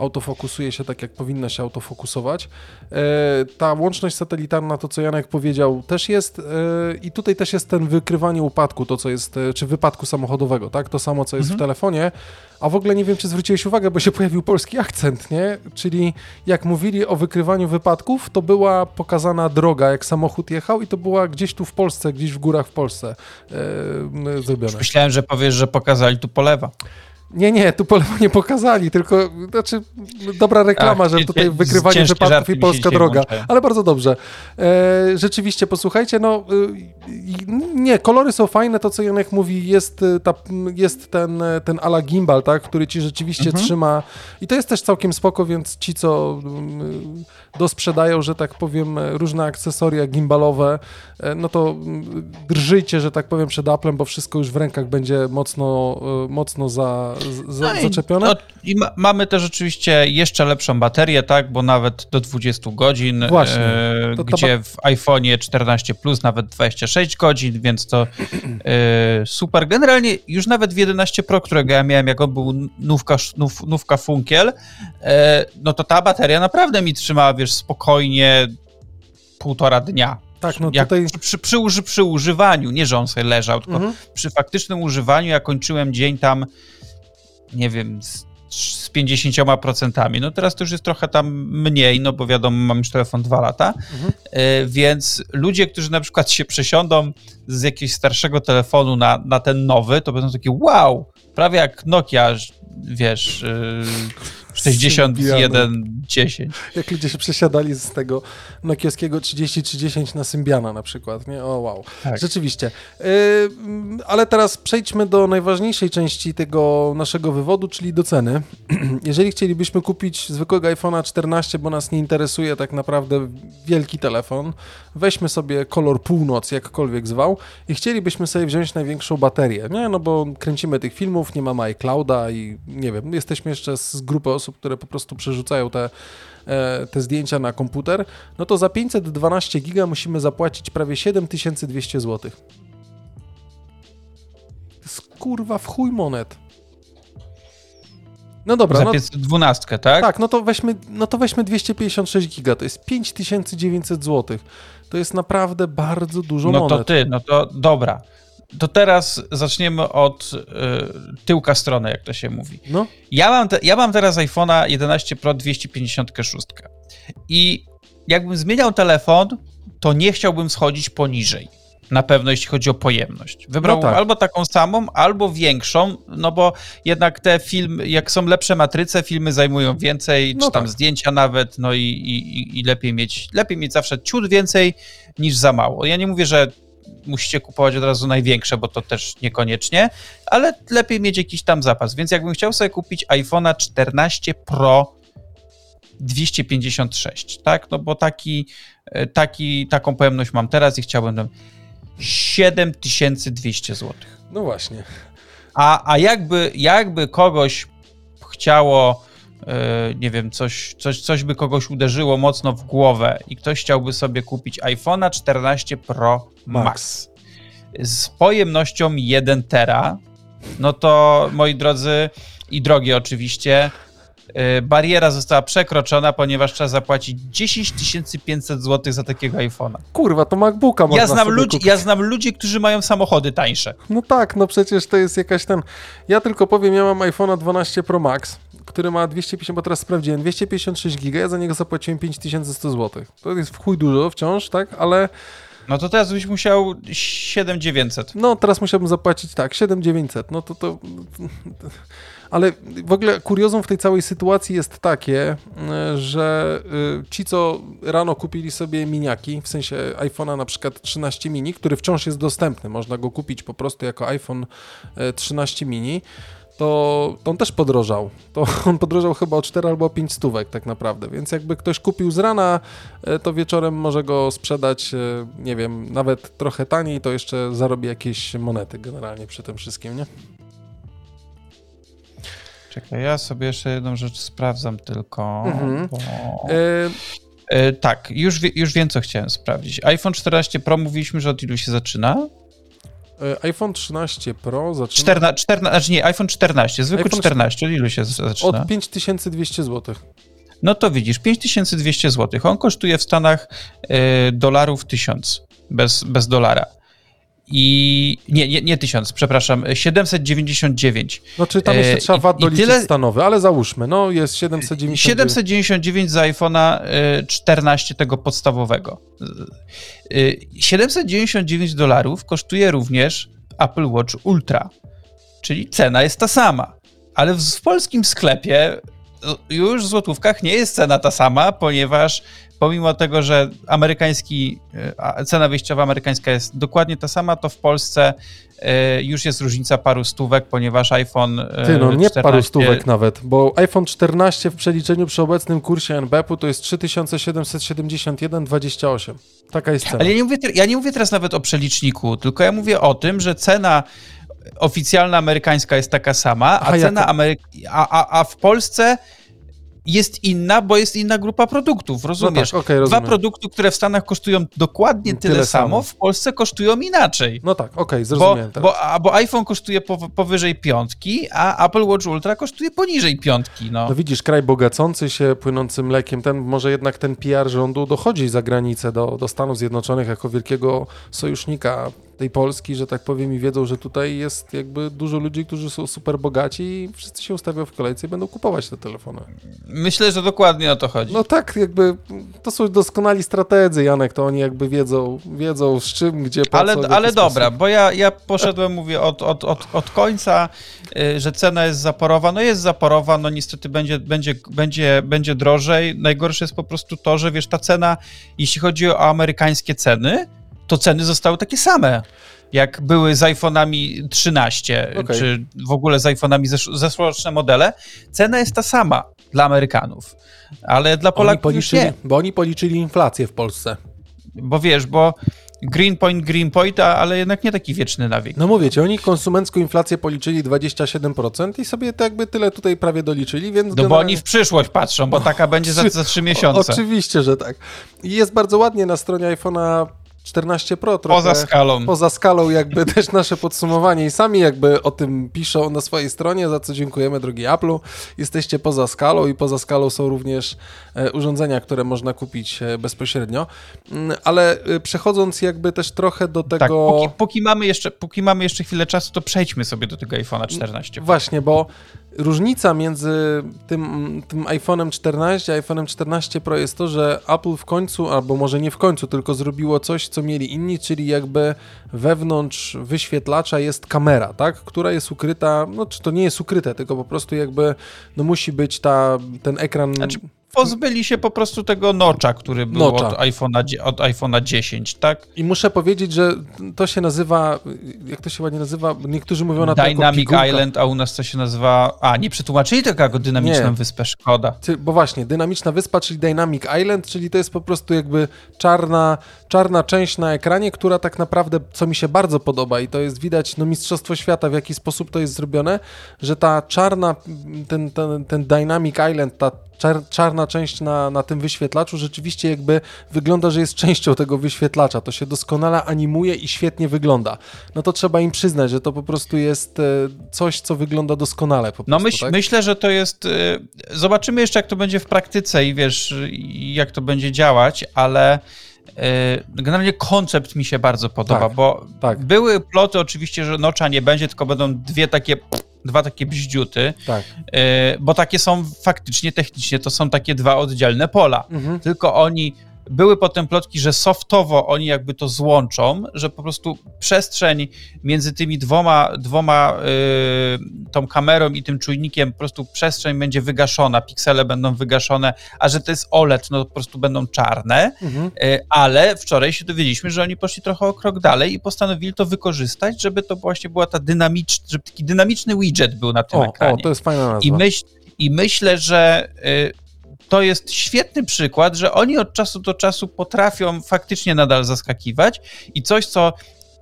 autofokusuje się tak, jak powinna się autofokusować. E, ta łączność satelitarna, to co Janek powiedział, też jest e, i tutaj też jest ten wykrywanie upadku, to co jest, e, czy wypadku samochodowego, tak? To samo, co jest mhm. w telefonie. A w ogóle nie wiem, czy zwróciłeś uwagę, bo się pojawił polski akcent, nie? Czyli jak mówili o wykrywaniu wypadków, to była pokazana droga, jak samochód jechał i to była gdzieś tu w Polsce, gdzieś w górach w Polsce e, zrobione. Myślałem, że powiesz, że pokazali tu polewa. Nie, nie, tu nie pokazali, tylko znaczy dobra reklama, Ach, że tutaj wykrywanie wypadków i polska droga, ale bardzo dobrze. E, rzeczywiście, posłuchajcie, no e, nie, kolory są fajne, to co Janek mówi, jest, e, ta, jest ten, e, ten ala gimbal, tak, który ci rzeczywiście mhm. trzyma i to jest też całkiem spoko, więc ci, co dosprzedają, że tak powiem, różne akcesoria gimbalowe, no to drżyjcie, że tak powiem, przed Applem, bo wszystko już w rękach będzie mocno, mocno za, za, no zaczepione. No, I ma, mamy też oczywiście jeszcze lepszą baterię, tak, bo nawet do 20 godzin, Właśnie. E, gdzie w iPhone'ie 14 Plus nawet 26 godzin, więc to e, super. Generalnie już nawet w 11 Pro, którego ja miałem, jak on był nówka, nów, nówka funkiel, e, no to ta bateria naprawdę mi trzymała, wiesz, spokojnie półtora dnia. Tak, no tutaj... przy, przy, przy, przy, używaniu, nie że on sobie leżał, tylko mhm. przy faktycznym używaniu, ja kończyłem dzień tam nie wiem, z, z 50%. No teraz to już jest trochę tam mniej, no bo wiadomo, mam już telefon dwa lata, mhm. y, więc ludzie, którzy na przykład się przesiądą z jakiegoś starszego telefonu na, na ten nowy, to będą takie wow, prawie jak Nokia, wiesz, y, 6110. Jak ludzie się przesiadali z tego nokiowskiego 3030 na Symbiana na przykład, nie? O wow. Tak. Rzeczywiście. Yy, ale teraz przejdźmy do najważniejszej części tego naszego wywodu, czyli do ceny. Jeżeli chcielibyśmy kupić zwykłego iPhone'a 14, bo nas nie interesuje tak naprawdę wielki telefon, weźmy sobie kolor północ, jakkolwiek zwał, i chcielibyśmy sobie wziąć największą baterię, nie? No bo kręcimy tych filmów, nie mamy iClouda i nie wiem, jesteśmy jeszcze z grupy osób, które po prostu przerzucają te, e, te zdjęcia na komputer, no to za 512 giga musimy zapłacić prawie 7200 zł. To jest kurwa w chuj monet. No dobra. Za no, 512, tak? Tak, no to, weźmy, no to weźmy 256 giga, to jest 5900 zł. To jest naprawdę bardzo dużo no monet. No to ty, no to dobra. To teraz zaczniemy od y, tyłka strony, jak to się mówi. No. Ja, mam te, ja mam teraz iPhone'a 11 Pro 256 i jakbym zmieniał telefon, to nie chciałbym schodzić poniżej. Na pewno, jeśli chodzi o pojemność. Wybrałbym no tak. albo taką samą, albo większą, no bo jednak te filmy, jak są lepsze matryce, filmy zajmują więcej, no czy tam tak. zdjęcia nawet, no i, i, i lepiej mieć, lepiej mieć zawsze ciut więcej niż za mało. Ja nie mówię, że musicie kupować od razu największe, bo to też niekoniecznie, ale lepiej mieć jakiś tam zapas. Więc jakbym chciał sobie kupić iPhone'a 14 Pro 256, tak? No bo taki, e, taki, taką pojemność mam teraz i chciałbym tam 7200 zł. No właśnie. A, a jakby, jakby kogoś chciało, nie wiem, coś, coś, coś by kogoś uderzyło mocno w głowę i ktoś chciałby sobie kupić iPhone'a 14 Pro Max, Max. Z pojemnością 1 tera, no to moi drodzy i drogie oczywiście, Y, bariera została przekroczona, ponieważ trzeba zapłacić 10 500 zł za takiego iPhone'a. Kurwa, to MacBooka można ja znam ludzi, Ja znam ludzi, którzy mają samochody tańsze. No tak, no przecież to jest jakaś ten... Ja tylko powiem, ja mam iPhone'a 12 Pro Max, który ma 250, bo teraz sprawdziłem, 256 giga, ja za niego zapłaciłem 5100 zł. To jest w chuj dużo wciąż, tak, ale... No to teraz byś musiał 7900. No teraz musiałbym zapłacić tak, 7900. No to to... Ale w ogóle kuriozum w tej całej sytuacji jest takie, e, że e, ci, co rano kupili sobie miniaki, w sensie iPhone'a na przykład 13 mini, który wciąż jest dostępny, można go kupić po prostu jako iPhone 13 e, mini, to, to on też podrożał. To on podrożał chyba o 4 albo 5 stówek tak naprawdę, więc jakby ktoś kupił z rana, to wieczorem może go sprzedać, nie wiem, nawet trochę taniej, to jeszcze zarobi jakieś monety generalnie przy tym wszystkim, nie? Czekaj, ja sobie jeszcze jedną rzecz sprawdzam tylko. Mhm. Bo... Y... tak, już, już wiem, co chciałem sprawdzić. iPhone 14 Pro mówiliśmy, że od ilu się zaczyna? E, iPhone 13 Pro zaczyna... 14, 14, znaczy nie, iPhone 14, zwykły iPhone 14, od ilu się zaczyna? Od 5200 zł. No to widzisz, 5200 zł. On kosztuje w Stanach y, dolarów 1000 bez, bez dolara i nie, nie, nie 1000, przepraszam, 799. No czy tam jeszcze e, trzeba VAT doliczyć tyle... stanowy, ale załóżmy, no jest 799. 799 za iPhone'a 14 e, tego podstawowego. 799 e, dolarów kosztuje również Apple Watch Ultra, czyli cena jest ta sama, ale w, w polskim sklepie już w złotówkach nie jest cena ta sama, ponieważ pomimo tego, że amerykański, e, cena wyjściowa amerykańska jest dokładnie ta sama, to w Polsce e, już jest różnica paru stówek, ponieważ iPhone e, Ty, no nie 14... paru stówek nawet, bo iPhone 14 w przeliczeniu przy obecnym kursie NBP-u to jest 3771,28. Taka jest cena. Ale ja nie, mówię, ja nie mówię teraz nawet o przeliczniku, tylko ja mówię o tym, że cena oficjalna amerykańska jest taka sama, a Aha, cena Amery- a, a, a w Polsce jest inna, bo jest inna grupa produktów, rozumiesz? No tak, okay, Dwa produkty, które w Stanach kosztują dokładnie tyle, tyle samo, samo, w Polsce kosztują inaczej. No tak, okej, okay, zrozumiałem. Bo, bo, bo, iPhone kosztuje powyżej piątki, a Apple Watch Ultra kosztuje poniżej piątki. No. no widzisz, kraj bogacący się płynącym mlekiem, ten, może jednak ten PR rządu dochodzi za granicę do, do Stanów Zjednoczonych jako wielkiego sojusznika tej Polski, że tak powiem, i wiedzą, że tutaj jest jakby dużo ludzi, którzy są super bogaci i wszyscy się ustawią w kolejce i będą kupować te telefony. Myślę, że dokładnie o to chodzi. No tak, jakby to są doskonali strategzy, Janek, to oni jakby wiedzą, wiedzą z czym, gdzie, po Ale, co, ale dobra, bo ja, ja poszedłem, mówię, od, od, od, od końca, y, że cena jest zaporowa. No jest zaporowa, no niestety będzie, będzie, będzie, będzie drożej. Najgorsze jest po prostu to, że wiesz, ta cena, jeśli chodzi o amerykańskie ceny, to ceny zostały takie same jak były z iPhone'ami 13, okay. czy w ogóle z iPhone'ami zesz zeszłoroczne modele, cena jest ta sama dla Amerykanów, ale dla Polaków policzyli, nie. Bo oni policzyli inflację w Polsce. Bo wiesz, bo Greenpoint, Greenpoint, ale jednak nie taki wieczny nawyk. No mówię ci, oni konsumencką inflację policzyli 27% i sobie to jakby tyle tutaj prawie doliczyli, więc... No generalnie... bo oni w przyszłość patrzą, bo taka będzie za, za 3 miesiące. oczywiście, że tak. I jest bardzo ładnie na stronie iPhone'a 14 Pro trochę poza skalą. Poza skalą jakby też nasze podsumowanie i sami jakby o tym piszą na swojej stronie, za co dziękujemy drogi Apple'u. Jesteście poza skalą i poza skalą są również e, urządzenia, które można kupić e, bezpośrednio. Mm, ale e, przechodząc jakby też trochę do tego... Tak, póki, póki, mamy jeszcze, póki mamy jeszcze chwilę czasu, to przejdźmy sobie do tego iPhone'a 14. Właśnie, bo różnica między tym, tym iPhone'em 14 a iPhone'em 14 Pro jest to, że Apple w końcu, albo może nie w końcu, tylko zrobiło coś, co mieli inni, czyli jakby wewnątrz wyświetlacza jest kamera, tak, która jest ukryta, no czy to nie jest ukryte, tylko po prostu jakby, no musi być ta, ten ekran... Znaczy pozbyli się po prostu tego nocza, który był nocza. od iPhone'a od iPhone'a 10, tak? I muszę powiedzieć, że to się nazywa, jak to się ładnie nazywa, niektórzy mówią na to Dynamic Island, a u nas to się nazywa, a nie przetłumaczyli tego jako dynamiczną nie. wyspę, szkoda. Bo właśnie, dynamiczna wyspa, czyli Dynamic Island, czyli to jest po prostu jakby czarna, czarna część na ekranie, która tak naprawdę, co mi się bardzo podoba i to jest widać, no mistrzostwo świata, w jaki sposób to jest zrobione, że ta czarna, ten, ten, ten Dynamic Island, ta czar, czarna część na, na tym wyświetlaczu rzeczywiście jakby wygląda, że jest częścią tego wyświetlacza. To się doskonale animuje i świetnie wygląda. No to trzeba im przyznać, że to po prostu jest e, coś, co wygląda doskonale. No prostu, myśl, tak? myślę, że to jest. E, zobaczymy jeszcze, jak to będzie w praktyce i wiesz, jak to będzie działać, ale. E, generalnie koncept mi się bardzo podoba, tak, bo tak. były ploty oczywiście, że nocza nie będzie, tylko będą dwie takie dwa takie bździuty, tak. E, bo takie są faktycznie, technicznie, to są takie dwa oddzielne pola. Mhm. Tylko oni były potem plotki, że softowo oni jakby to złączą, że po prostu przestrzeń między tymi dwoma, dwoma yy, tą kamerą i tym czujnikiem, po prostu przestrzeń będzie wygaszona, piksele będą wygaszone, a że to jest OLED, no po prostu będą czarne, mhm. yy, ale wczoraj się dowiedzieliśmy, że oni poszli trochę o krok dalej i postanowili to wykorzystać, żeby to właśnie była ta dynamiczna, żeby taki dynamiczny widget był na tym o, ekranie. O, to jest fajna nazwa. I, myśl, i myślę, że yy, to jest świetny przykład, że oni od czasu do czasu potrafią faktycznie nadal zaskakiwać i coś, co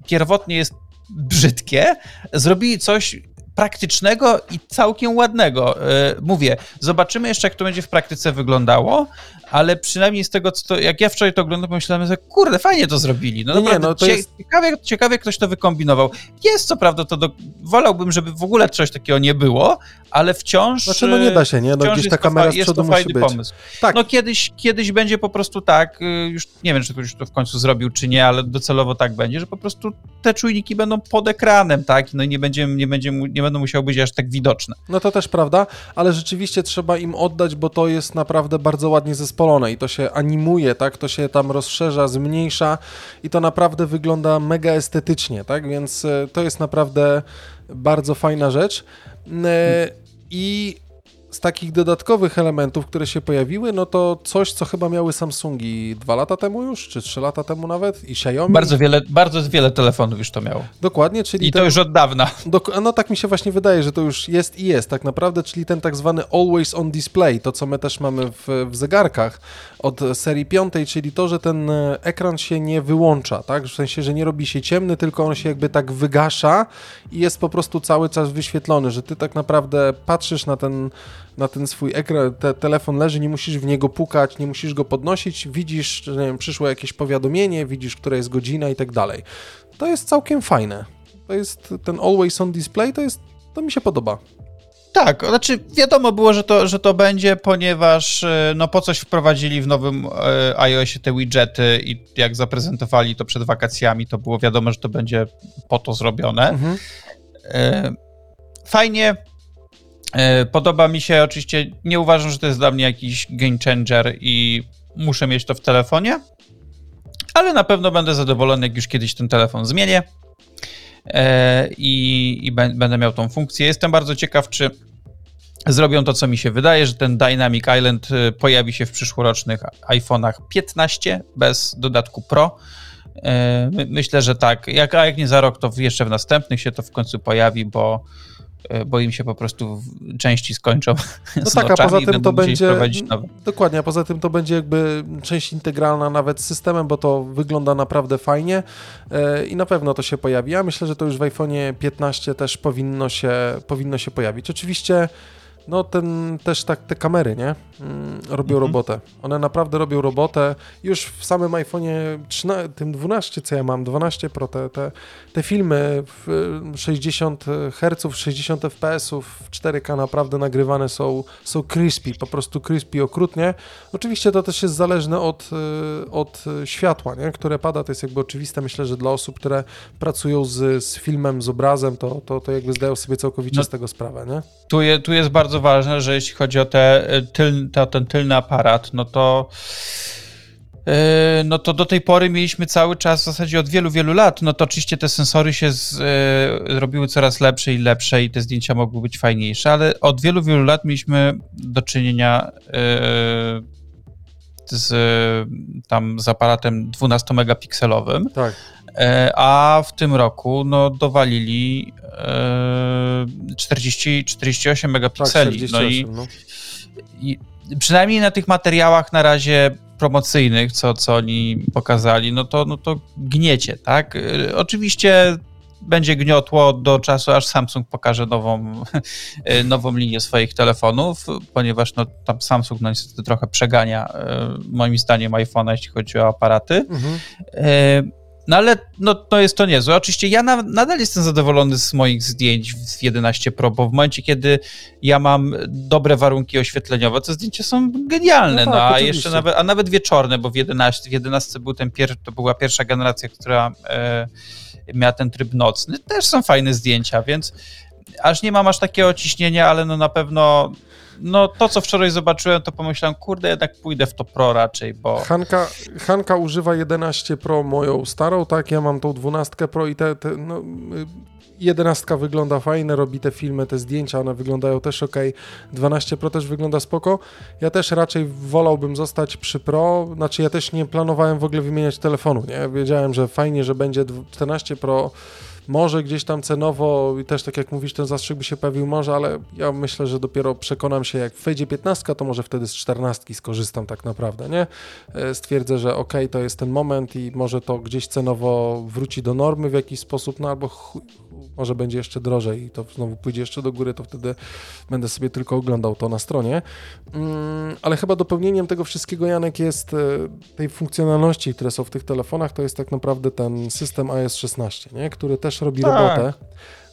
pierwotnie jest brzydkie, zrobili coś praktycznego i całkiem ładnego. E, mówię, zobaczymy jeszcze, jak to będzie w praktyce wyglądało, ale przynajmniej z tego, co to, jak ja wczoraj to oglądam, pomyślałem, że kurde, fajnie to zrobili. No, nie, no to cie, jest... ciekawie, ciekawie ktoś to wykombinował. Jest co prawda to, do, wolałbym, żeby w ogóle coś takiego nie było, ale wciąż... Znaczy, no nie da się, nie? No gdzieś ta kamera z przodu musi być. Pomysł. Tak. No kiedyś, kiedyś będzie po prostu tak, y, już nie wiem, czy ktoś to w końcu zrobił, czy nie, ale docelowo tak będzie, że po prostu te czujniki będą pod ekranem, tak? No i nie, będzie, nie, będzie, nie będą musiały być aż tak widoczne. No to też prawda, ale rzeczywiście trzeba im oddać, bo to jest naprawdę bardzo ładnie zespolone i to się animuje, tak? To się tam rozszerza, zmniejsza i to naprawdę wygląda mega estetycznie, tak? Więc y, to jest naprawdę bardzo fajna rzecz. E, I z takich dodatkowych elementów, które się pojawiły, no to coś, co chyba miały Samsungi dwa lata temu już, czy trzy lata temu nawet i Xiaomi. Bardzo wiele, bardzo wiele telefonów już to miało. Dokładnie, czyli... I ten, to już od dawna. no tak mi się właśnie wydaje, że to już jest i jest tak naprawdę, czyli ten tak zwany always on display, to co my też mamy w, w zegarkach od serii piątej, czyli to, że ten e, ekran się nie wyłącza, tak? W sensie, że nie robi się ciemny, tylko on się jakby tak wygasza i jest po prostu cały czas wyświetlony, że ty tak naprawdę patrzysz na ten na ten swój ekran, te, telefon leży, nie musisz w niego pukać, nie musisz go podnosić, widzisz, nie wiem, przyszło jakieś powiadomienie, widzisz, która jest godzina i tak dalej. To jest całkiem fajne. To jest ten always on display, to jest, to mi się podoba. Tak, znaczy wiadomo było, że to, że to będzie, ponieważ e, no po coś wprowadzili w nowym e, iOSie te widgety i jak zaprezentowali to przed wakacjami, to było wiadomo, że to będzie po to zrobione. Mhm. E, fajnie. Podoba mi się, oczywiście nie uważam, że to jest dla mnie jakiś game changer i muszę mieć to w telefonie, ale na pewno będę zadowolony, jak już kiedyś ten telefon zmienię. I, i, będę miał tą funkcję. Jestem bardzo ciekaw, czy zrobią to, co mi się wydaje, że ten Dynamic Island y, pojawi się w przyszłorocznych iPhone'ach 15 bez dodatku Pro. Myślę, że tak. Jak, a jak nie za rok, to jeszcze w następnych się to w końcu pojawi, bo bo im się po prostu części skończą. No tak, a poza tym to będzie. Dokładnie, a poza tym to będzie jakby część integralna nawet z systemem, bo to wygląda naprawdę fajnie i na pewno to się pojawi. Ja myślę, że to już w iPhone 15 też powinno się, powinno się pojawić. Oczywiście no ten też tak te kamery, nie? Mm, robią mhm. robotę. One naprawdę robią robotę. Już w samym iPhone'ie 13, tym 12, co ja mam, 12 Pro, te, te, te filmy w 60 Hz, 60 fps, w 4K naprawdę nagrywane są, są crispy, po prostu crispy okrutnie. Oczywiście to też jest zależne od, y, od światła, nie? które pada, to jest jakby oczywiste. Myślę, że dla osób, które pracują z, z filmem, z obrazem, to, to, to jakby zdają sobie całkowicie no, z tego sprawę, nie? Tu, je, tu jest bardzo ważne, że jeśli chodzi o te y, tyl, to, ten tylny aparat, no to y, no to do tej pory mieliśmy cały czas, w zasadzie od wielu, wielu lat, no to oczywiście te sensory się z, y, robiły coraz lepsze i lepsze i te zdjęcia mogły być fajniejsze, ale od wielu, wielu lat mieliśmy do czynienia y, z tam z aparatem 12 megapikselowym. Tak. E, a w tym roku no, dowalili 40, 48 megapikseli. Tak, 48, no i, no. i przynajmniej na tych materiałach na razie promocyjnych, co, co oni pokazali, no to, no to gniecie, tak? E, oczywiście będzie gniotło do czasu, aż Samsung pokaże nową, e, nową linię swoich telefonów, ponieważ no, tam Samsung no, niestety trochę przegania moim zdaniem iPhone'a, jeśli chodzi o aparaty. Mhm. No ale no, to jest to niezłe. Oczywiście ja na, nadal jestem zadowolony z moich zdjęć w 11 Pro, bo w momencie, kiedy ja mam dobre warunki oświetleniowe, to zdjęcia są genialne. No, tak, no a jeszcze nawet, a nawet wieczorne, bo w 11, w 11 był ten pier, to była pierwsza generacja, która e, miała ten tryb nocny. Też są fajne zdjęcia, więc aż nie mam aż takiego ciśnienia, ale no na pewno no to, co wczoraj zobaczyłem, to pomyślałem, kurde, jednak pójdę w to Pro raczej, bo... Hanka, Hanka używa 11 Pro moją starą, tak, ja mam tą 12 Pro i te, te no, 11 wygląda fajnie, robi te filmy, te zdjęcia, one wyglądają też ok. 12 Pro też wygląda spoko. Ja też raczej wolałbym zostać przy Pro, znaczy ja też nie planowałem w ogóle wymieniać telefonu, nie? Wiedziałem, że fajnie, że będzie 14 Pro może gdzieś tam cenowo i też tak jak mówisz, ten zastrzyk by się pojawił może, ale ja myślę, że dopiero przekonam się, jak wejdzie 15, to może wtedy z 14 skorzystam tak naprawdę, nie? E, stwierdzę, że ok, to jest ten moment i może to gdzieś cenowo wróci do normy w jakiś sposób, no albo może będzie jeszcze drożej i to znowu pójdzie jeszcze do góry, to wtedy będę sobie tylko oglądał to na stronie. Mm, ale chyba dopełnieniem tego wszystkiego, Janek, jest e, tej funkcjonalności, które są w tych telefonach, to jest tak naprawdę ten system iOS 16, nie? który też robi tak. robotę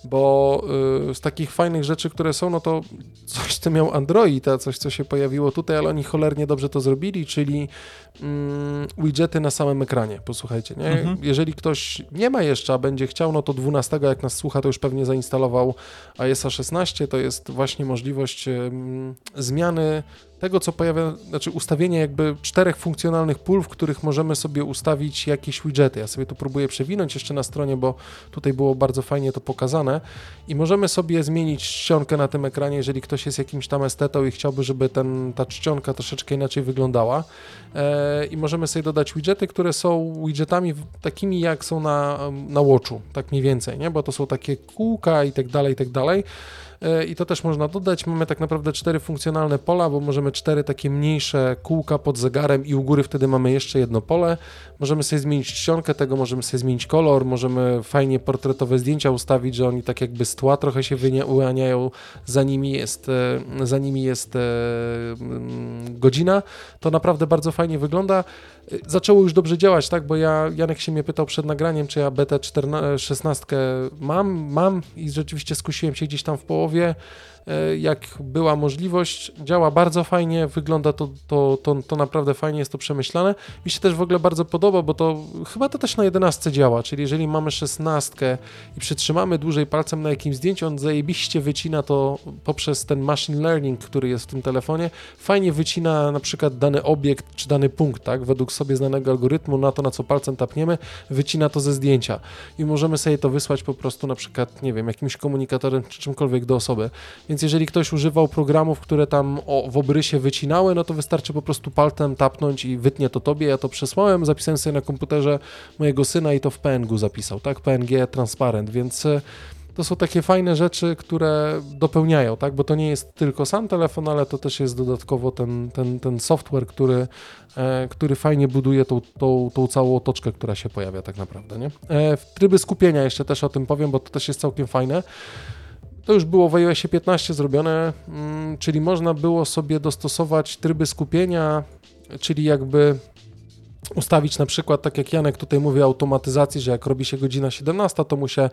bo y, z takich fajnych rzeczy, które są, no to coś, co miał Android, a coś, co się pojawiło tutaj, ale oni cholernie dobrze to zrobili, czyli mm, widgety na samym ekranie. Posłuchajcie, nie? Mhm. Jeżeli ktoś nie ma jeszcze, a będzie chciał, no to 12, jak nas słucha, to już pewnie zainstalował iOS 16, to jest właśnie możliwość zmiany tego, co pojawia, znaczy ustawienie jakby czterech funkcjonalnych pól, w których możemy sobie ustawić jakieś widgety. Ja sobie tu próbuję przewinąć jeszcze na stronie, bo tutaj było bardzo fajnie to pokazane i możemy sobie zmienić czcionkę na tym ekranie, jeżeli ktoś jest jakimś tam estetą i chciałby, żeby ten, ta czcionka troszeczkę inaczej wyglądała e, i możemy sobie dodać widgety, które są widgetami takimi jak są na, na Watchu, tak mniej więcej, nie? bo to są takie kółka i tak dalej, i tak dalej. E, i to też można dodać. Mamy tak naprawdę cztery funkcjonalne pola, bo możemy cztery takie mniejsze kółka pod zegarem i u góry wtedy mamy jeszcze jedno pole. Możemy sobie zmienić czcionkę tego, możemy sobie zmienić kolor, możemy fajnie portretowe zdjęcia ustawić, że oni tak jakby z tła trochę się wyłaniają, za nimi jest, e, za nimi jest e, mm, godzina. To naprawdę bardzo fajnie wygląda zaczęło już dobrze działać, tak? Bo ja, Janek się mnie pytał przed nagraniem, czy ja BT16 mam, mam i rzeczywiście skusiłem się gdzieś tam w połowie. E, jak była możliwość. Działa bardzo fajnie, wygląda to, to, to, to naprawdę fajnie, jest to przemyślane. Mi się też w ogóle bardzo podoba, bo to chyba to też na 11 działa, czyli jeżeli mamy 16 i przytrzymamy dłużej palcem na jakimś zdjęciu, on zajebiście wycina to poprzez ten machine learning, który jest w tym telefonie, fajnie wycina na przykład dany obiekt czy dany punkt, tak, według sobie znanego algorytmu na to, na co palcem tapniemy, wycina to ze zdjęcia i możemy sobie to wysłać po prostu na przykład, nie wiem, jakimś komunikatorem czy czymkolwiek do osoby. Więc jeżeli ktoś używał programów, które tam o, w obrysie wycinały, no to wystarczy po prostu palcem tapnąć i wytnie to tobie. Ja to przesłałem, zapisałem sobie na komputerze mojego syna i to w PNG zapisał, tak? PNG transparent, więc e, to są takie fajne rzeczy, które dopełniają, tak? Bo to nie jest tylko sam telefon, ale to też jest dodatkowo ten, ten, ten software, który, e, który fajnie buduje tą, tą, tą całą otoczkę, która się pojawia tak naprawdę, nie? E, tryby skupienia jeszcze też o tym powiem, bo to też jest całkiem fajne. To już było w iOSie 15 zrobione, mm, czyli można było sobie dostosować tryby skupienia, czyli jakby ustawić na przykład, tak jak Janek tutaj mówi, automatyzacji, że jak robi się godzina 17, to mu się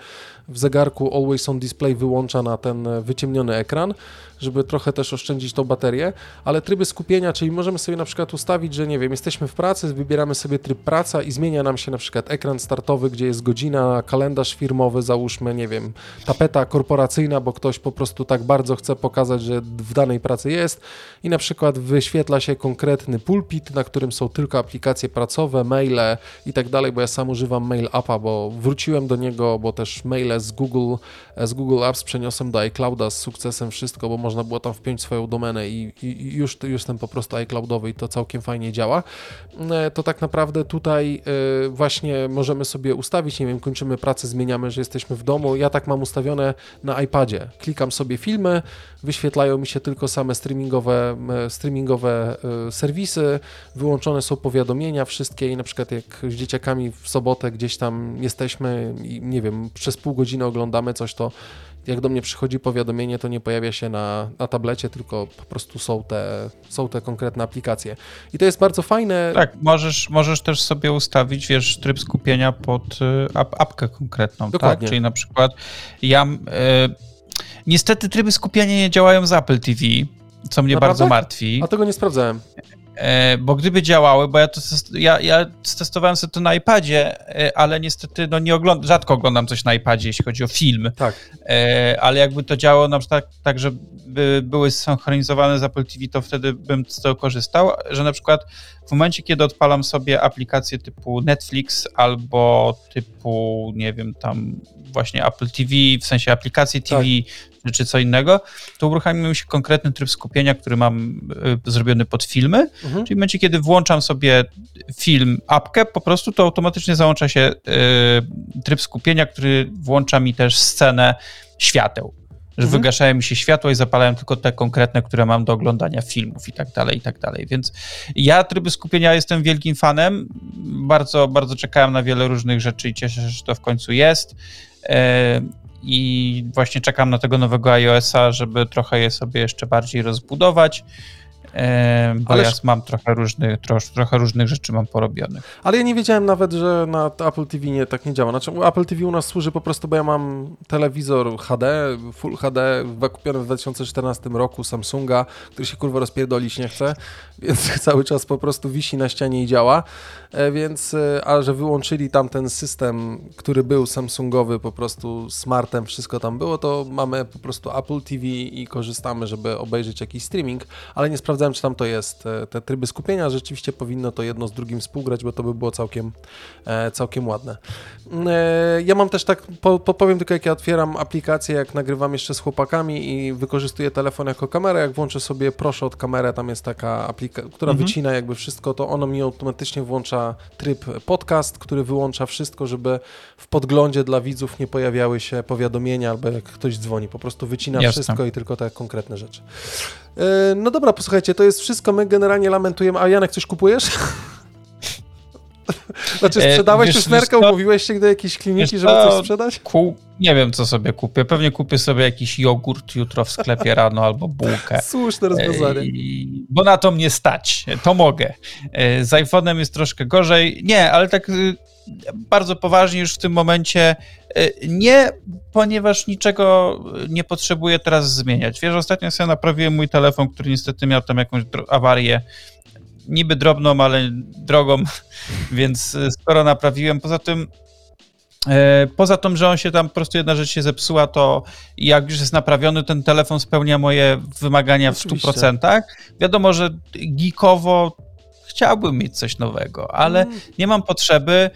w zegarku Always on Display wyłącza na ten wyciemniony ekran, żeby trochę też oszczędzić tą baterię, ale tryby skupienia, czyli możemy sobie na przykład ustawić, że nie wiem, jesteśmy w pracy, wybieramy sobie tryb praca i zmienia nam się na przykład ekran startowy, gdzie jest godzina, kalendarz firmowy, załóżmy, nie wiem, tapeta korporacyjna, bo ktoś po prostu tak bardzo chce pokazać, że w danej pracy jest i na przykład wyświetla się konkretny pulpit, na którym są tylko aplikacje pracowe, maile i tak dalej, bo ja sam używam Mail Appa, bo wróciłem do niego, bo też maile z Google, z Google Apps przeniosłem do iClouda z sukcesem wszystko, bo można było tam wpiąć swoją domenę i, i już, już ten po prostu iCloudowy i to całkiem fajnie działa. E, to tak naprawdę tutaj e, właśnie możemy sobie ustawić, nie wiem, kończymy pracę, zmieniamy, że jesteśmy w domu. Ja tak mam ustawione na iPadzie. Klikam sobie filmy, wyświetlają mi się tylko same streamingowe, streamingowe e, serwisy, wyłączone są powiadomienia wszystkie i na przykład jak z dzieciakami w sobotę gdzieś tam jesteśmy i nie wiem, przez pół godziny oglądamy coś, to jak do mnie przychodzi powiadomienie, to nie pojawia się na, na tablecie, tylko po prostu są te, są te konkretne aplikacje. I to jest bardzo fajne. Tak, możesz, możesz też sobie ustawić, wiesz, tryb skupienia pod y, ap, apkę konkretną, tak? Dokładnie. tak? Czyli na przykład ja... Y, niestety tryby skupienia nie działają z Apple TV, co mnie Naprawdę? bardzo martwi. A tego nie sprawdzałem. E, bo gdyby działały, bo ja to ja, ja testowałem sobie to na iPadzie, e, ale niestety no nie oglądam, rzadko oglądam coś na iPadzie, jeśli chodzi o film. Tak. E, ale jakby to działało na przykład tak, tak żeby były synchronizowane z Apple TV, to wtedy bym z tego korzystał, że na przykład w momencie, kiedy odpalam sobie aplikacje typu Netflix albo typu, nie wiem, tam właśnie Apple TV, w sensie aplikacji TV, tak. Czy co innego, to uruchamił mi się konkretny tryb skupienia, który mam y, zrobiony pod filmy, mhm. czyli w momencie, kiedy włączam sobie film, apkę, po prostu to automatycznie załącza się y, tryb skupienia, który włącza mi też scenę świateł że mhm. wygaszają mi się światła i zapalają tylko te konkretne, które mam do oglądania filmów i tak dalej, i tak dalej. Więc ja tryby skupienia jestem wielkim fanem. Bardzo, bardzo czekałem na wiele różnych rzeczy i cieszę się, że to w końcu jest. E, I właśnie czekam na tego nowego iOS-a, żeby trochę je sobie jeszcze bardziej rozbudować bo Ależ... ja mam trochę różnych, trosz, trochę różnych rzeczy mam porobionych. Ale ja nie wiedziałem nawet, że na Apple TV nie, tak nie działa. Znaczy Apple TV u nas służy po prostu, bo ja mam telewizor HD, Full HD, kupiony w 2014 roku Samsunga, który się kurwa rozpierdolić nie chce, więc cały czas po prostu wisi na ścianie i działa. E, więc, e, a że wyłączyli tam ten system, który był Samsungowy, po prostu smartem, wszystko tam było, to mamy po prostu Apple TV i korzystamy, żeby obejrzeć jakiś streaming, ale nie sprawdzałem, czy tam to jest. E, te tryby skupienia rzeczywiście powinno to jedno z drugim współgrać, bo to by było całkiem, całkiem ładne. Ja mam też tak, po, powiem tylko, jak ja otwieram aplikację, jak nagrywam jeszcze z chłopakami i wykorzystuję telefon jako kamerę, jak włączę sobie proszę od kamerę, tam jest taka aplikacja, która mhm. wycina jakby wszystko, to ono mi automatycznie włącza tryb podcast, który wyłącza wszystko, żeby w podglądzie dla widzów nie pojawiały się powiadomienia albo jak ktoś dzwoni. Po prostu wycina Jasne. wszystko i tylko te konkretne rzeczy. E, no dobra, posłuchajcie, to jest wszystko. My generalnie lamentujemy. A Janek, coś kupujesz? Znaczy sprzedałeś e, snerkę, umówiłeś się do jakiejś kliniki, żeby coś sprzedać? Ku, nie wiem, co sobie kupię. Pewnie kupię sobie jakiś jogurt jutro w sklepie rano albo bułkę. Słuszne rozwiązanie. E, bo na to mnie stać. To mogę. E, z iPhone'em jest troszkę gorzej. Nie, ale tak y, bardzo poważnie już w tym momencie nie, ponieważ niczego nie potrzebuję teraz zmieniać. Wiesz, ostatnio sobie naprawiłem mój telefon, który niestety miał tam jakąś awarię niby drobną, ale drogą, więc e, sporo naprawiłem. Poza tym e, Poza tym, że on się tam po prostu jedna rzecz się zepsuła, to jak już jest naprawiony, ten telefon spełnia moje wymagania w 100%. Wiadomo, że geekowo chciałbym mieć coś nowego, ale mm. nie mam potrzeby.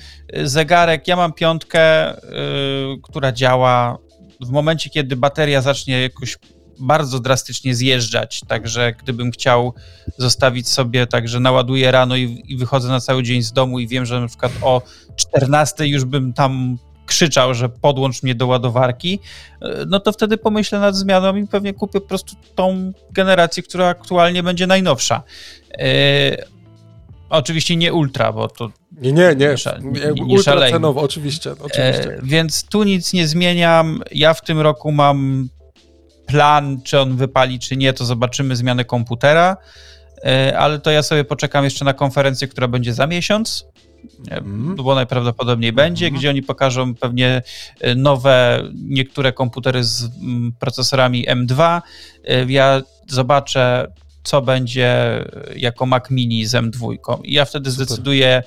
Zegarek, ja mam piątkę, yy, która działa. W momencie, kiedy bateria zacznie jakoś bardzo drastycznie zjeżdżać, także gdybym chciał zostawić sobie, także naładuję rano i, i wychodzę na cały dzień z domu i wiem, że na przykład o 14 już bym tam krzyczał, że podłącz mnie do ładowarki, e, no to wtedy pomyślę nad zmianą i pewnie kupię po prostu tą generację, która aktualnie będzie najnowsza. E, oczywiście nie ultra, bo to. Nie, nie, nie. nie, nie ultra cenowo, oczywiście. oczywiście. E, więc tu nic nie zmieniam. Ja w tym roku mam plan, czy on wypali, czy nie, to zobaczymy zmianę komputera, e, ale to ja sobie poczekam jeszcze na konferencję, która będzie za miesiąc, mm. bo najprawdopodobniej będzie, mm. gdzie oni pokażą pewnie e, nowe, niektóre komputery z mm, procesorami M2. Ja zobaczę, co będzie jako Mac Mini z M2. I ja wtedy Super. zdecyduję,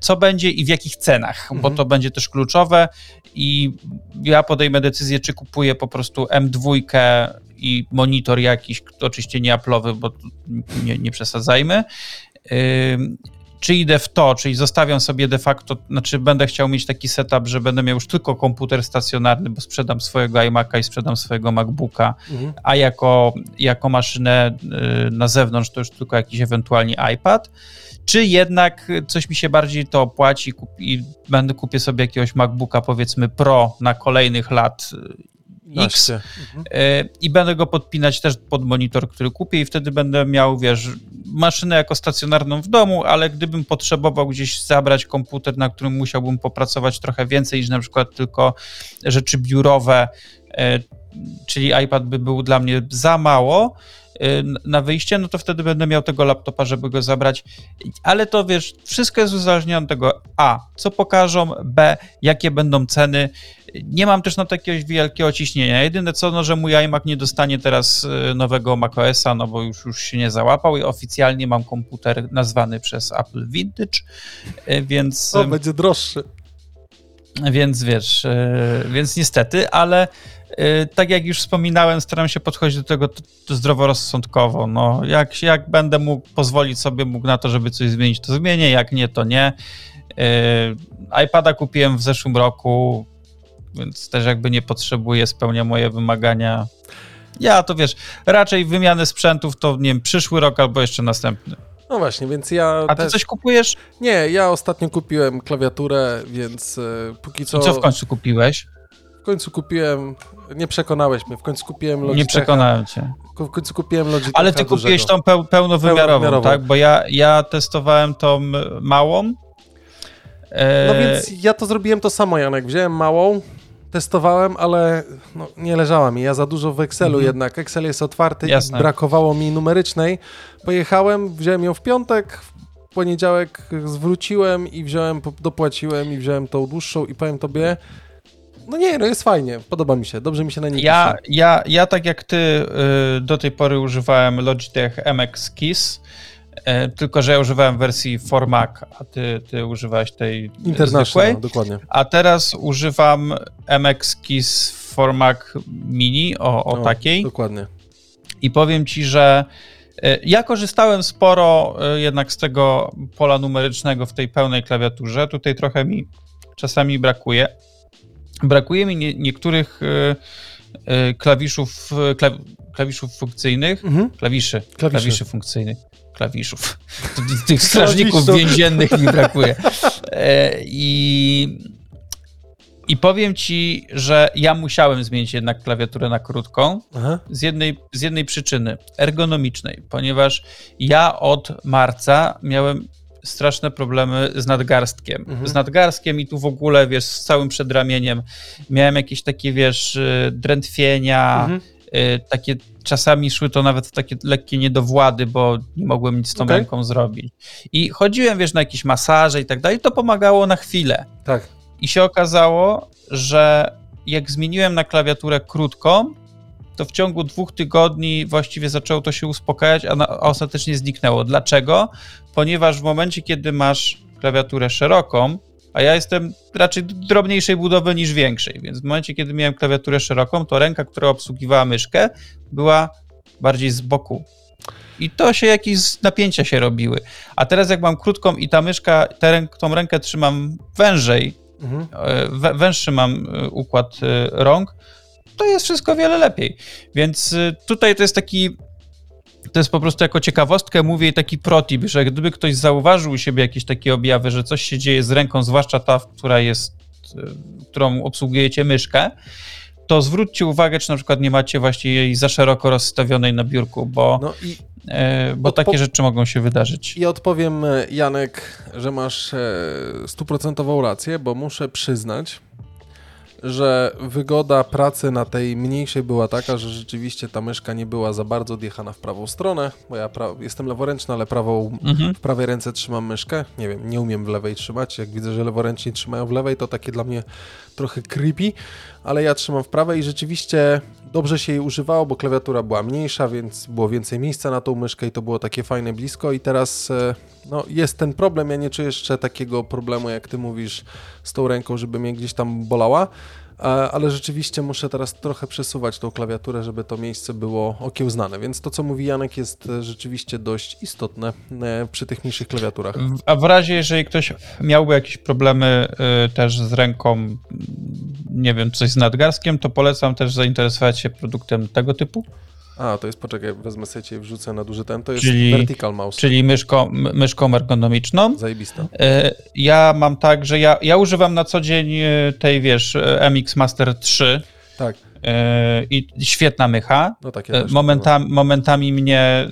co będzie i w jakich cenach, bo mhm. to będzie też kluczowe i ja podejmę decyzję, czy kupuję po prostu M2 i monitor jakiś, oczywiście nie Apple'owy, bo nie, nie przesadzajmy, czy idę w to, czyli zostawiam sobie de facto, znaczy będę chciał mieć taki setup, że będę miał już tylko komputer stacjonarny, bo sprzedam swojego iMac'a i sprzedam swojego MacBooka, mhm. a jako, jako maszynę y, na zewnątrz to już tylko jakiś ewentualnie iPad, czy jednak coś mi się bardziej to opłaci i będę kupię sobie jakiegoś MacBooka powiedzmy Pro na kolejnych lat y, X mhm. Y, i będę go podpinać też pod monitor, który kupię i wtedy będę miał, wiesz, maszynę jako stacjonarną w domu, ale gdybym potrzebował gdzieś zabrać komputer, na którym musiałbym popracować trochę więcej niż na przykład tylko rzeczy biurowe, y, czyli iPad by był dla mnie za mało, na wyjście, no to wtedy będę miał tego laptopa, żeby go zabrać. Ale to wiesz, wszystko jest uzależnione od tego A, co pokażą, B, jakie będą ceny. Nie mam też na to jakiegoś wielkiego ciśnienia. Jedyne co, no, że mój iMac nie dostanie teraz y, nowego macOSa, no bo już, już się nie załapał i oficjalnie mam komputer nazwany przez Apple Vintage, y, więc... O, będzie droższy. Więc wiesz, więc niestety, ale Y, tak jak już wspominałem, staram się podchodzić do tego zdroworozsądkowo. No, jak, jak będę mógł pozwolić sobie mógł na to, żeby coś zmienić, to zmienię, jak nie, to nie. Yy, iPada kupiłem w zeszłym roku, więc też jakby nie potrzebuję, spełnia moje wymagania. Ja to wiesz, raczej wymianę sprzętów to nie wiem, przyszły rok albo jeszcze następny. No właśnie, więc ja. A ty też... coś kupujesz? Nie, ja ostatnio kupiłem klawiaturę, więc yy, póki co. I co w końcu kupiłeś? W końcu kupiłem nie przekonałeś mnie, w końcu kupiłem Logitecha. Nie przekonałem cię. W końcu kupiłem Logitecha Ale ty kupiłeś tą peł, pełnowymiarową, pełnowymiarową, tak? Bo ja, ja testowałem tą małą. E... No więc ja to zrobiłem to samo, Janek. Wziąłem małą, testowałem, ale no, nie leżała mi. Ja za dużo w Excelu mhm. jednak. Excel jest otwarty Jasne. i brakowało mi numerycznej. Pojechałem, wziąłem ją w piątek, w poniedziałek zwróciłem i wziąłem, dopłaciłem i wziąłem tą dłuższą i powiem tobie, no nie, no jest fajnie, podoba mi się, dobrze mi się na niej ja, Ja, ja tak jak ty y, do tej pory używałem Logitech MX Keys, y, tylko że ja używałem wersji Mac, a ty, ty używałeś tej zwykłej. dokładnie. A teraz używam MX Keys Mac Mini, o, o, takiej. Dokładnie. I powiem ci, że y, ja korzystałem sporo jednak z tego pola numerycznego w tej pełnej klawiaturze. Tutaj trochę mi czasami brakuje, Brakuje mi nie, niektórych e, e, klawiszów, klawiszów funkcyjnych, mhm. klawiszy, klawiszy. klawiszy funkcyjnych, klawiszów. Tych strażników więziennych mi brakuje. E, I, I powiem ci, że ja musiałem zmienić jednak klawiaturę na krótką z jednej, z jednej przyczyny ergonomicznej, ponieważ ja od marca miałem straszne problemy z nadgarstkiem. Mhm. Z nadgarstkiem i tu w ogóle, wiesz, z całym przedramieniem. Miałem jakieś takie, wiesz, y, drętwienia, mhm. y, takie czasami szły to nawet w takie lekkie niedowłady, bo nie mogłem nic z tą okay. ręką zrobić. I chodziłem, wiesz, na jakieś masaże i tak dalej, to pomagało na chwilę. Tak. I się okazało, że jak zmieniłem na klawiaturę krótką, to w ciągu dwóch tygodni właściwie zaczęło to się uspokajać, a, na, a ostatecznie zniknęło. Dlaczego? Ponieważ w momencie, kiedy masz klawiaturę szeroką, a ja jestem raczej drobniejszej budowy niż większej, więc w momencie, kiedy miałem klawiaturę szeroką, to ręka, która obsługiwała myszkę, była bardziej z boku. I to się jakieś napięcia się robiły. A teraz jak mam krótką i ta myszka, tę tą rękę trzymam wężej, mhm. E, węższy mam e, układ e, rąk, to jest wszystko wiele lepiej. Więc tutaj to jest taki to jest po prostu jako ciekawostkę mówię taki protip, że gdyby ktoś zauważył u siebie jakieś takie objawy, że coś się dzieje z ręką, zwłaszcza ta, która jest, którą obsługujecie myszkę, to zwróćcie uwagę, czy na przykład nie macie właśnie jej za szeroko rozstawionej na biurku, bo, no i e, bo takie rzeczy mogą się wydarzyć. I odpowiem, Janek, że masz e, stuprocentową rację, bo muszę przyznać, że wygoda pracy na tej mniejszej była taka, że rzeczywiście ta myszka nie była za bardzo odjechana w prawą stronę, bo ja jestem leworęczny, ale prawą, mhm. w prawej ręce trzymam myszkę. Nie wiem, nie umiem w lewej trzymać. Jak widzę, że leworęczni trzymają w lewej, to takie dla mnie trochę creepy, ale ja trzymam w prawej i rzeczywiście dobrze się jej używało, bo klawiatura była mniejsza, więc było więcej miejsca na tą myszkę i to było takie fajne blisko. I teraz e, no, jest ten problem, ja nie czuję jeszcze takiego problemu, jak ty mówisz z tą ręką, żeby mnie gdzieś tam bolała, ale rzeczywiście muszę teraz trochę przesuwać tą klawiaturę, żeby to miejsce było okiełznane, więc to, co mówi Janek, jest e, rzeczywiście dość istotne e, przy tych mniejszych klawiaturach. A w razie, jeżeli ktoś miałby jakieś problemy e, też z ręką, nie wiem, coś z nadgarstkiem, to polecam też zainteresować się produktem tego typu. A, to jest, poczekaj, wezmę sobie cię wrzucę na duży ten, to jest czyli, vertical mouse. Czyli myszką, myszką ergonomiczną. Zajebista. E, ja mam tak, że ja, ja używam na co dzień e, tej, wiesz, e, MX Master 3. Tak. I świetna mycha. No tak, ja momentami, momentami mnie,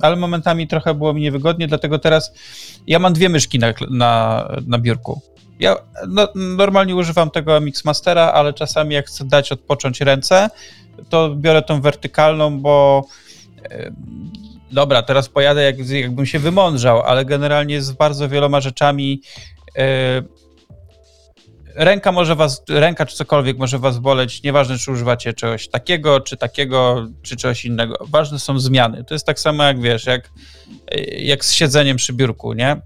ale momentami trochę było mi niewygodnie, dlatego teraz ja mam dwie myszki na, na, na biurku. Ja no, normalnie używam tego MX Mastera, ale czasami jak chcę dać odpocząć ręce, to biorę tą wertykalną, bo e, dobra, teraz pojadę jak, jakbym się wymądrzał, ale generalnie z bardzo wieloma rzeczami e, ręka może was, ręka czy cokolwiek może was boleć, nieważne czy używacie czegoś takiego, czy takiego, czy czegoś innego. Ważne są zmiany. To jest tak samo jak wiesz, jak, jak z siedzeniem przy biurku, nie?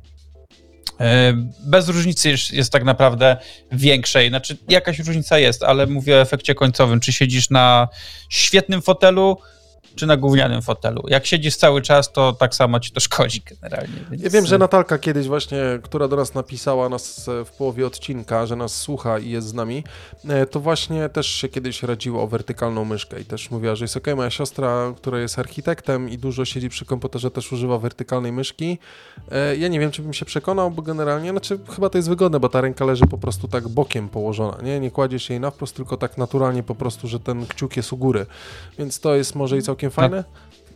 E, bez różnicy jest, jest, tak naprawdę większej. Znaczy, jakaś różnica jest, ale mówię o efekcie końcowym. Czy siedzisz na świetnym fotelu, czy na gównianym fotelu. Jak siedzisz cały czas, to tak samo ci to szkodzi generalnie. Więc... Ja wiem, że Natalka kiedyś właśnie, która do nas napisała nas w połowie odcinka, że nas słucha i jest z nami, e, to właśnie też się kiedyś radziło o wertykalną myszkę i też mówiła, że jest ok, moja siostra, która jest architektem i dużo siedzi przy komputerze, też używa wertykalnej myszki. E, ja nie wiem, czy bym się przekonał, bo generalnie, znaczy chyba to jest wygodne, bo ta ręka leży po prostu tak bokiem położona, nie? Nie kładziesz jej na wprost, tylko tak naturalnie po prostu, że ten kciuk jest u góry. Więc to jest może i całkiem całkiem fajne.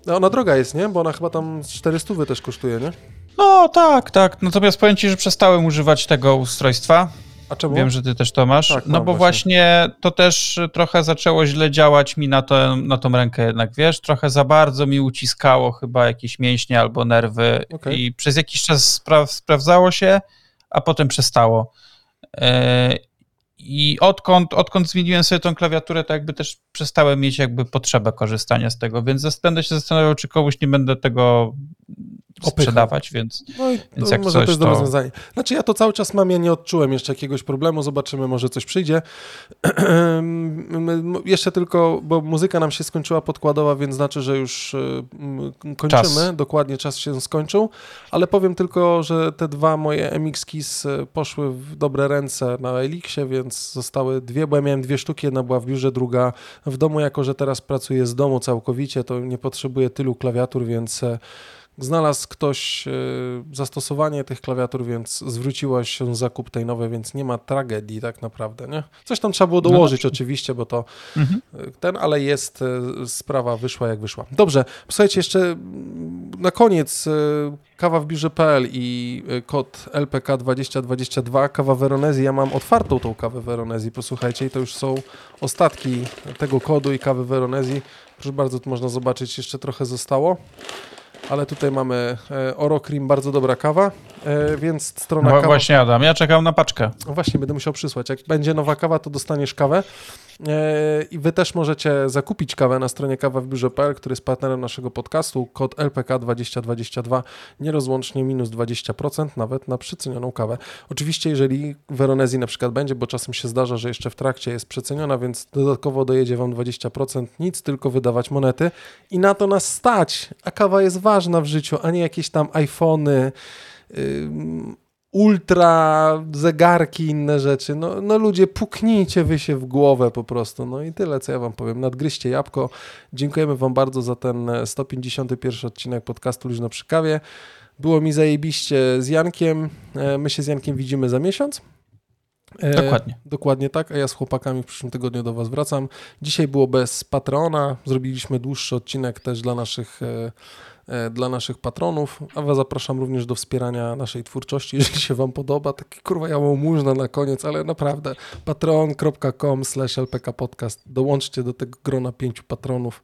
No, ona droga jest, nie? Bo ona chyba tam 400 też kosztuje, nie? No tak, tak. Natomiast powiem ci, że przestałem używać tego ustrojstwa. A czemu? Wiem, że ty też to masz. Tak, no bo właśnie. właśnie. to też trochę zaczęło źle działać mi na, to, na tą rękę jednak, wiesz? Trochę za bardzo mi uciskało chyba jakieś mięśnie albo nerwy okay. i przez jakiś czas spra sprawdzało się, a potem przestało. Yy, i odkąd, odkąd zmieniłem sobie tą klawiaturę, to jakby też przestałem mieć jakby potrzebę korzystania z tego, więc będę się zastanawiał, czy komuś nie będę tego sprzedawać, więc, no i więc jak może coś, to jest to... rozwiązanie. Znaczy ja to cały czas mam, ja nie odczułem jeszcze jakiegoś problemu, zobaczymy, może coś przyjdzie. jeszcze tylko, bo muzyka nam się skończyła podkładowa, więc znaczy, że już kończymy, czas. dokładnie czas się skończył, ale powiem tylko, że te dwa moje MX Keys poszły w dobre ręce na Elixie, więc zostały dwie, bo ja miałem dwie sztuki, jedna była w biurze, druga w domu, jako że teraz pracuję z domu całkowicie, to nie potrzebuję tylu klawiatur, więc Znalazł ktoś zastosowanie tych klawiatur, więc zwróciła się zakup tej nowej, więc nie ma tragedii tak naprawdę, nie? Coś tam trzeba było no dołożyć no oczywiście, bo to mhm. ten, ale jest, sprawa wyszła jak wyszła. Dobrze, słuchajcie, jeszcze na koniec kawa w biurze.pl i kod LPK 2022, kawa Veronezji. Ja mam otwartą tą kawę Veronezji, posłuchajcie, i to już są ostatki tego kodu i kawy Veronezji. Proszę bardzo, tu można zobaczyć, jeszcze trochę zostało. Ale tutaj mamy e, Oro Cream, bardzo dobra kawa, e, więc strona no, kawa... Właśnie Adam, ja czekam na paczkę. No właśnie, będę musiał przysłać. Jak będzie nowa kawa, to dostaniesz kawę. E, I wy też możecie zakupić kawę na stronie kawa w biurze.pl, który jest partnerem naszego podcastu. Kod LPK 2022 nierozłącznie minus 20% nawet na przecenioną kawę. Oczywiście, jeżeli w Veronezji na przykład będzie, bo czasem się zdarza, że jeszcze w trakcie jest przeceniona, więc dodatkowo dojedzie wam 20%, nic, tylko wydawać monety i na to nas stać. A kawa jest ważna w życiu, a nie jakieś tam iPhony, ultra zegarki, inne rzeczy. No, no ludzie, puknijcie wy się w głowę po prostu. No i tyle, co ja wam powiem. Nadgryźcie jabłko. Dziękujemy wam bardzo za ten 151 odcinek podcastu Luźno przy kawie. Było mi zajebiście z Jankiem. E, my się z Jankiem widzimy za miesiąc. E, dokładnie. dokładnie tak, a ja z chłopakami w przyszłym tygodniu do Was wracam. Dzisiaj było bez patrona, zrobiliśmy dłuższy odcinek też dla naszych e, E, dla naszych patronów, a was zapraszam również do wspierania naszej twórczości, jeżeli się wam podoba. Taki kurwa jałmużna na koniec, ale naprawdę patron.com slash lpkpodcast. Dołączcie do tego grona pięciu patronów.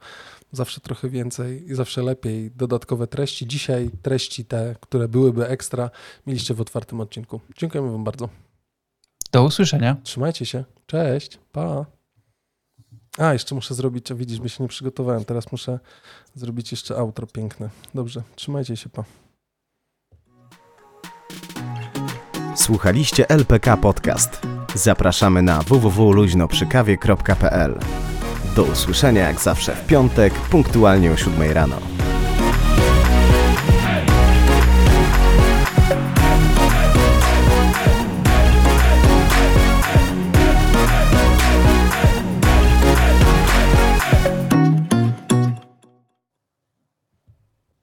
Zawsze trochę więcej i zawsze lepiej. Dodatkowe treści. Dzisiaj treści te, które byłyby ekstra, mieliście w otwartym odcinku. Dziękujemy wam bardzo. Do usłyszenia. Trzymajcie się. Cześć. Pa. A, jeszcze muszę zrobić, widzisz, by się nie przygotowałem. Teraz muszę zrobić jeszcze outro piękne. Dobrze, trzymajcie się, pa. Słuchaliście LPK Podcast. Zapraszamy na www.luźnoprzykawie.pl. Do usłyszenia jak zawsze w piątek, punktualnie o 7 rano.